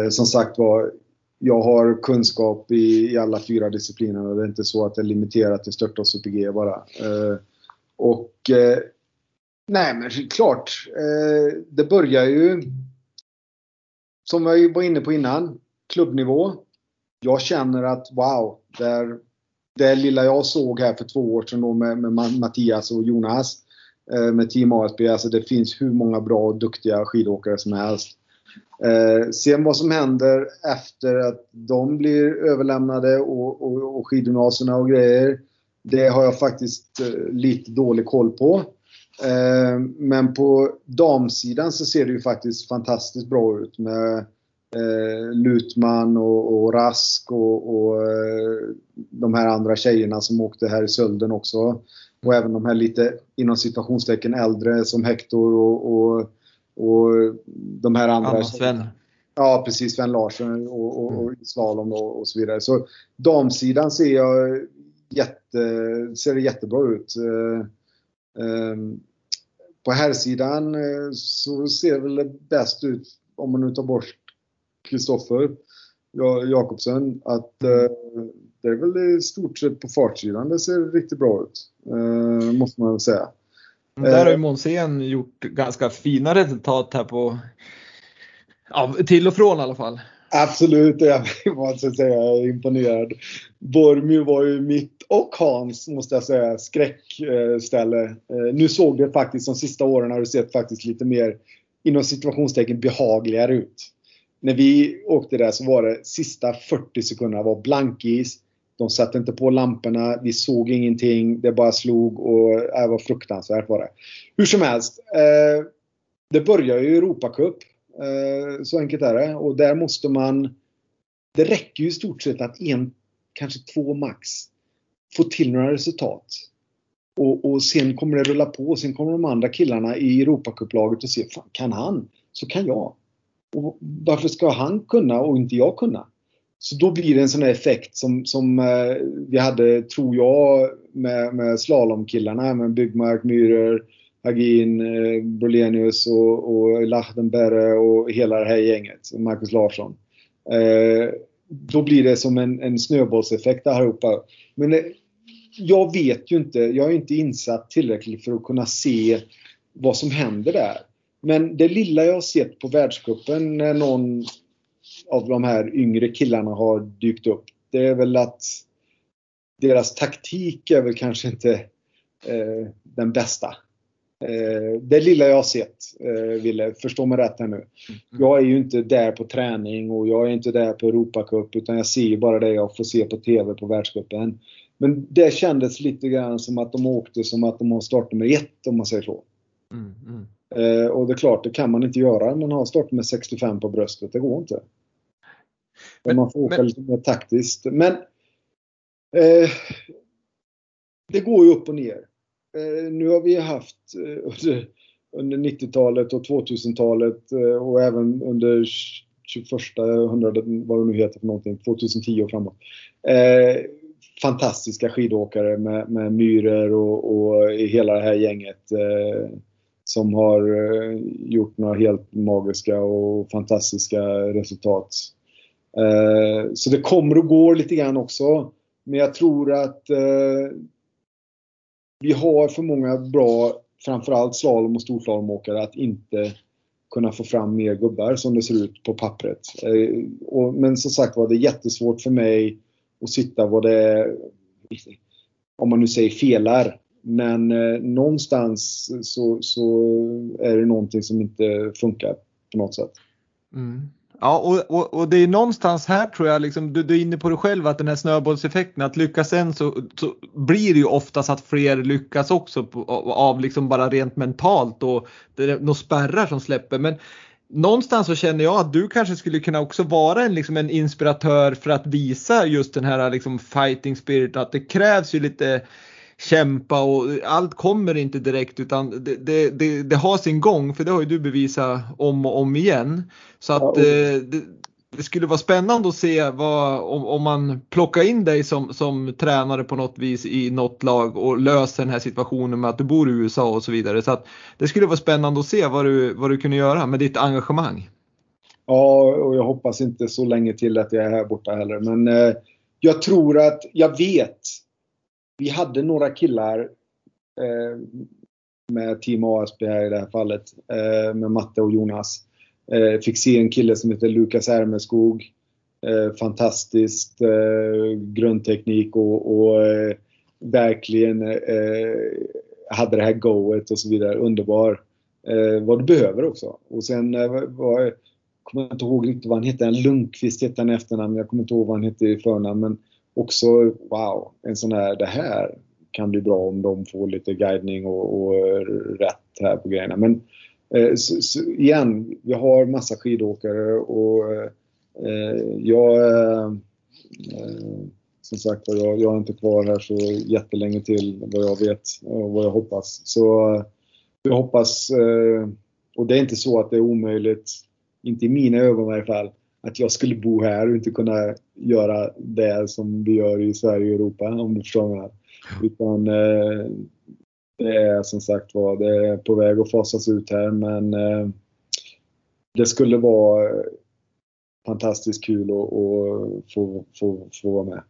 som sagt var, jag har kunskap i, i alla fyra disciplinerna. Det är inte så att det är limiterat till störta och super-G bara. och Nej men klart, eh, det börjar ju som jag var inne på innan, klubbnivå. Jag känner att wow, där, det lilla jag såg här för två år sedan då med, med Mattias och Jonas eh, med Team ASB, alltså det finns hur många bra och duktiga skidåkare som helst. Eh, sen vad som händer efter att de blir överlämnade och, och, och skidgymnasierna och grejer, det har jag faktiskt eh, lite dålig koll på. Eh, men på damsidan så ser det ju faktiskt fantastiskt bra ut med eh, Lutman och, och Rask och, och eh, de här andra tjejerna som åkte här i Sölden också. Och även de här lite inom citationstecken äldre som Hector och, och, och de här andra. Anna Sven. Ja precis, Sven Larsson och, och, och slalom och, och så vidare. Så damsidan ser jag jätte, ser det jättebra ut. Eh, Ehm, på här sidan eh, så ser det väl bäst ut, om man nu tar bort Kristoffer Jakobsen, att eh, det är väl i stort sett på fartsidan det ser riktigt bra ut. Eh, måste man väl säga. Där har ju Månsén gjort ganska fina resultat här på, ja, till och från i alla fall. Absolut, jag måste säga imponerad. Bormio var ju mitt och Hans, måste jag säga, skräckställe. Eh, nu såg det faktiskt de sista åren har det sett faktiskt lite mer inom situationstecken behagligare ut. När vi åkte där så var det sista 40 sekunderna var blankis. De satte inte på lamporna, vi såg ingenting, det bara slog och äh, det var fruktansvärt var det. Hur som helst, eh, det börjar ju Europacup Eh, så enkelt är det. Och där måste man... Det räcker ju i stort sett att en, kanske två max, få till några resultat. Och, och sen kommer det rulla på. och Sen kommer de andra killarna i Europacuplaget och se, fan, kan han så kan jag. Och varför ska han kunna och inte jag kunna? Så då blir det en sån här effekt som, som eh, vi hade, tror jag, med, med slalomkillarna, med Byggmark, Myhrer, Hagin, eh, Brolenius och, och Lachtenberre och hela det här gänget, Marcus Larsson. Eh, då blir det som en, en snöbollseffekt allihopa. Men eh, jag vet ju inte, jag är inte insatt tillräckligt för att kunna se vad som händer där. Men det lilla jag har sett på världscupen när någon av de här yngre killarna har dykt upp, det är väl att deras taktik är väl kanske inte eh, den bästa. Eh, det lilla jag har sett, eh, Ville, förstå mig rätt här nu. Mm. Jag är ju inte där på träning och jag är inte där på Europacup utan jag ser ju bara det jag får se på TV på världscupen. Men det kändes lite grann som att de åkte som att de har startnummer ett om man säger så. Mm, mm. Eh, och det är klart, det kan man inte göra när man har startnummer 65 på bröstet. Det går inte. Men, man får åka men... lite mer taktiskt. Men eh, det går ju upp och ner. Eh, nu har vi haft eh, under, under 90-talet och 2000-talet eh, och även under 21 hundrade, vad det nu heter för någonting, 2010 och framåt. Eh, fantastiska skidåkare med, med Myrer och, och hela det här gänget eh, som har eh, gjort några helt magiska och fantastiska resultat. Så det kommer och går lite grann också. Men jag tror att vi har för många bra, framförallt slalom och storslalomåkare, att inte kunna få fram mer gubbar som det ser ut på pappret. Eh, men som sagt var, det är jättesvårt för mig att sitta vad det är, om man nu säger felar. Men eh, någonstans så, så, är det någonting som inte funkar på något sätt. Mm. Ja, och, och, och, det är någonstans här tror jag, liksom, du, du är inne på det själv, att den här snöbollseffekten, att lyckas en så, så blir det ju oftast att fler lyckas också på, av liksom bara rent mentalt och det är några spärrar som släpper. Men någonstans så känner jag att du kanske skulle kunna också vara en, liksom en inspiratör för att visa just den här liksom fighting spirit, att det krävs ju lite kämpa och allt kommer inte direkt utan det, det, det, det, har sin gång för det har ju du bevisat om och om igen. Så att eh, det, det, skulle vara spännande att se vad, om, om man plockar in dig som, som tränare på något vis i något lag och löser den här situationen med att du bor i USA och så vidare. Så att det skulle vara spännande att se vad du, vad du kunde göra med ditt engagemang. Ja, och jag hoppas inte så länge till att jag är här borta heller. Men eh, jag tror att, jag vet vi hade några killar eh, med Team ASB här i det här fallet, eh, med Matte och Jonas. Eh, fick se en kille som heter Lukas Ermeskog. Eh, fantastiskt eh, grundteknik och, och eh, verkligen eh, hade det här goet och så vidare. Underbar. Eh, vad du behöver också. Och sen eh, var, jag inte ihåg riktigt vad han hette. Lundqvist hette han i efternamn. Jag kommer inte ihåg vad han hette i förnamn. Men också, wow, en sån här, det här kan bli bra om de får lite guidning och, och rätt här på grejerna. Men eh, så, så, igen, vi har massa skidåkare och eh, eh jag eh, eh, som sagt jag, jag är inte kvar här så jättelänge till vad jag vet och vad jag hoppas. Så eh, jag hoppas, och det är inte så att det är omöjligt, inte i mina ögon i alla fall, att jag skulle bo här och inte kunna göra det som vi gör i Sverige och Europa om du förstår mig. Utan eh, det är som sagt var, det är på väg att fasas ut här men eh, det skulle vara fantastiskt kul att, att få, få, få vara med.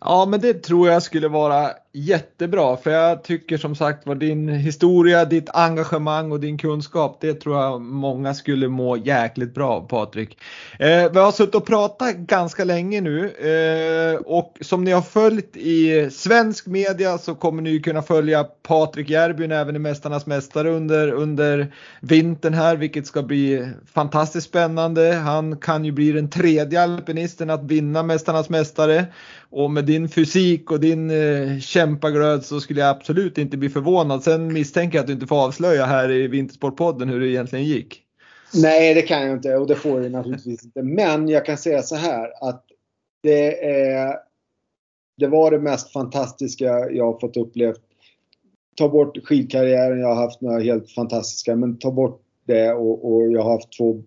Ja, men det tror jag skulle vara jättebra för jag tycker som sagt var din historia, ditt engagemang och din kunskap, det tror jag många skulle må jäkligt bra av Patrik. Eh, vi har suttit och pratat ganska länge nu eh, och som ni har följt i svensk media så kommer ni kunna följa Patrik Järbyn även i Mästarnas Mästare under, under vintern här, vilket ska bli fantastiskt spännande. Han kan ju bli den tredje alpinisten att vinna Mästarnas Mästare och med din fysik och din eh, kämpaglöd så skulle jag absolut inte bli förvånad. Sen misstänker jag att du inte får avslöja här i Vintersportpodden hur det egentligen gick. Nej, det kan jag inte och det får jag naturligtvis inte. Men jag kan säga så här att det, är, det var det mest fantastiska jag har fått uppleva. Ta bort skidkarriären, jag har haft några helt fantastiska, men ta bort det och, och jag har haft två,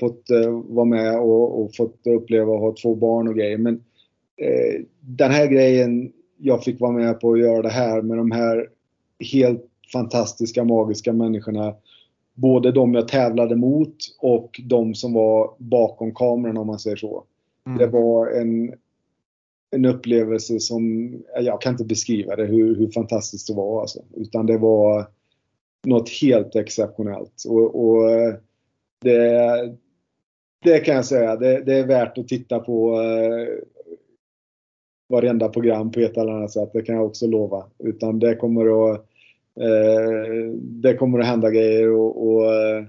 fått uh, vara med och, och, fått uppleva att ha två barn och grejer. Men uh, den här grejen jag fick vara med på att göra det här med de här helt fantastiska, magiska människorna. Både de jag tävlade mot och de som var bakom kameran om man säger så. Mm. Det var en en upplevelse som, jag kan inte beskriva det hur, hur fantastiskt det var alltså. Utan det var något helt exceptionellt. Och, och det, det kan jag säga, det, det, är värt att titta på eh, varenda program på ett eller annat sätt. Det kan jag också lova. Utan det kommer att, eh, det kommer att hända grejer och, och eh,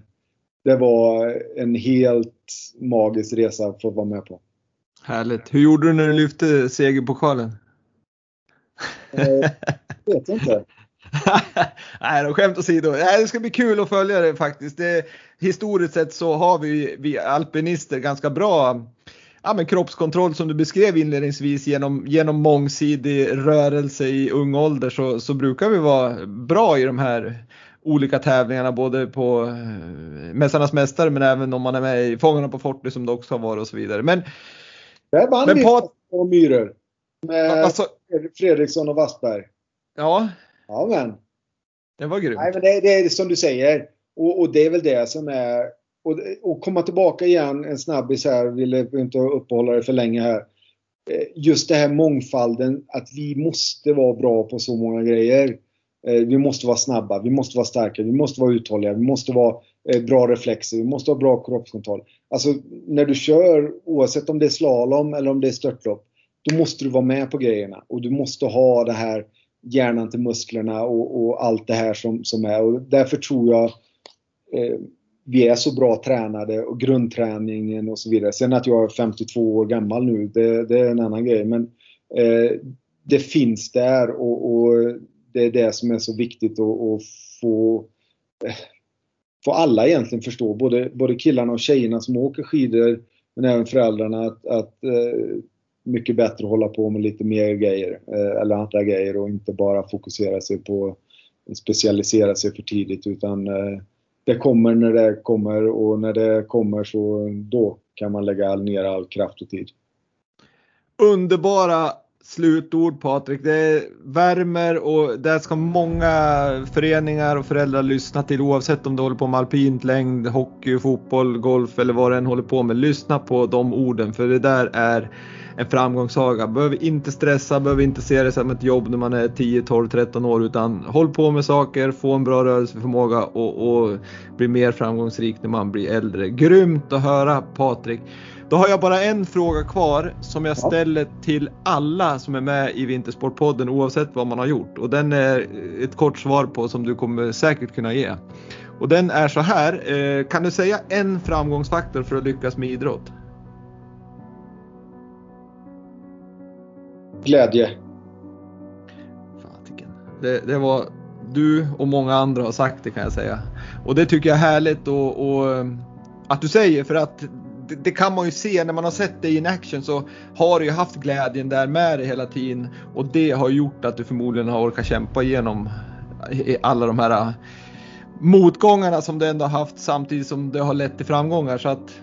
det var en helt magisk resa att få vara med på. Härligt. Hur gjorde du när du lyfte segerpokalen? Eh, vet inte. Nej, då, skämt åsido. Det ska bli kul att följa det faktiskt. Det, historiskt sett så har vi, vi alpinister ganska bra ja, men kroppskontroll som du beskrev inledningsvis genom, genom mångsidig rörelse i ung ålder så, så brukar vi vara bra i de här olika tävlingarna både på eh, Mästarnas Mästare men även om man är med i Fångarna på fortet som det också har varit och så vidare. Men, Där vann men Pat... två myror med alltså, Fredriksson och Wassberg. Ja. Ja men. Det var grymt. Nej, men det, det är som du säger. Och, och, det är väl det som är... Och, och komma tillbaka igen, en snabbis här, vill inte uppehålla det för länge här. Eh, just det här mångfalden, att vi måste vara bra på så många grejer. Eh, vi måste vara snabba, vi måste vara starka, vi måste vara uthålliga, vi måste vara eh, bra reflexer, vi måste ha bra kroppskontroll. Alltså när du kör, oavsett om det är slalom eller om det är störtlopp, då måste du vara med på grejerna och du måste ha det här hjärnan till musklerna och, och allt det här som, som är. Och därför tror jag eh, vi är så bra tränade och grundträningen och så vidare. Sen att jag är 52 år gammal nu, det, det är en annan grej. Men eh, det finns där och, och, det är det som är så viktigt att få, eh, få alla egentligen förstå. Både, både killarna och tjejerna som åker skidor men även föräldrarna att, att eh, mycket bättre att hålla på med lite mer grejer eh, eller andra grejer och inte bara fokusera sig på specialisera sig för tidigt utan eh, det kommer när det kommer och när det kommer så då kan man lägga ner all kraft och tid. Underbara slutord Patrik. Det värmer och det ska många föreningar och föräldrar lyssna till oavsett om du håller på med alpint, längd, hockey, fotboll, golf eller vad du än håller på med. Lyssna på de orden för det där är en framgångssaga. Behöver inte stressa, behöver inte se det som ett jobb när man är 10, 12, 13 år utan håll på med saker, få en bra rörelseförmåga och, och bli mer framgångsrik när man blir äldre. Grymt att höra Patrik. Då har jag bara en fråga kvar som jag ställer till alla som är med i Vintersportpodden oavsett vad man har gjort och den är ett kort svar på som du kommer säkert kunna ge. Och den är så här, eh, kan du säga en framgångsfaktor för att lyckas med idrott? Glädje. Fatiken. Det, det var du och många andra har sagt det kan jag säga. Och det tycker jag är härligt och, och att du säger för att det, det, kan man ju se när man har sett dig in action så har du ju haft glädjen där med dig hela tiden och det har gjort att du förmodligen har orkat kämpa igenom alla de här motgångarna som du ändå har haft samtidigt som det har lett till framgångar. Så att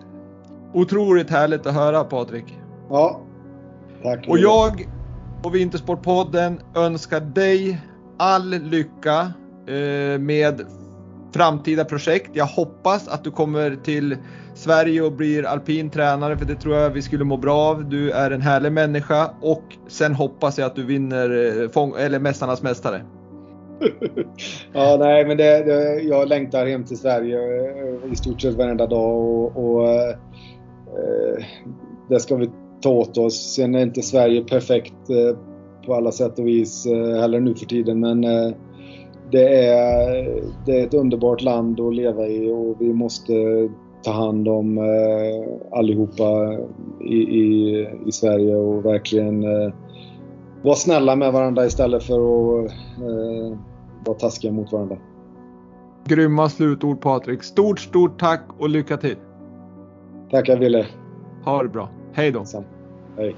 otroligt härligt att höra Patrik. Ja, tack. Och jag och Vintersportpodden önskar dig all lycka eh, med framtida projekt. Jag hoppas att du kommer till Sverige och blir alpin tränare för det tror jag vi skulle må bra av. Du är en härlig människa och sen hoppas jag att du vinner eh, fång eller Mästarnas Mästare. ja, nej, men det, det, jag längtar hem till Sverige eh, i stort sett varenda dag och, och eh, eh, det ska vi ta åt oss. Sen är inte Sverige perfekt eh, på alla sätt och vis eh, heller nu för tiden men eh, det är, det är ett underbart land att leva i och vi måste ta hand om allihopa i, i, i Sverige och verkligen vara snälla med varandra istället för att vara taskiga mot varandra. Grymma slutord Patrik. Stort, stort tack och lycka till! Tackar Wille! Ha det bra! Hej då! Hej.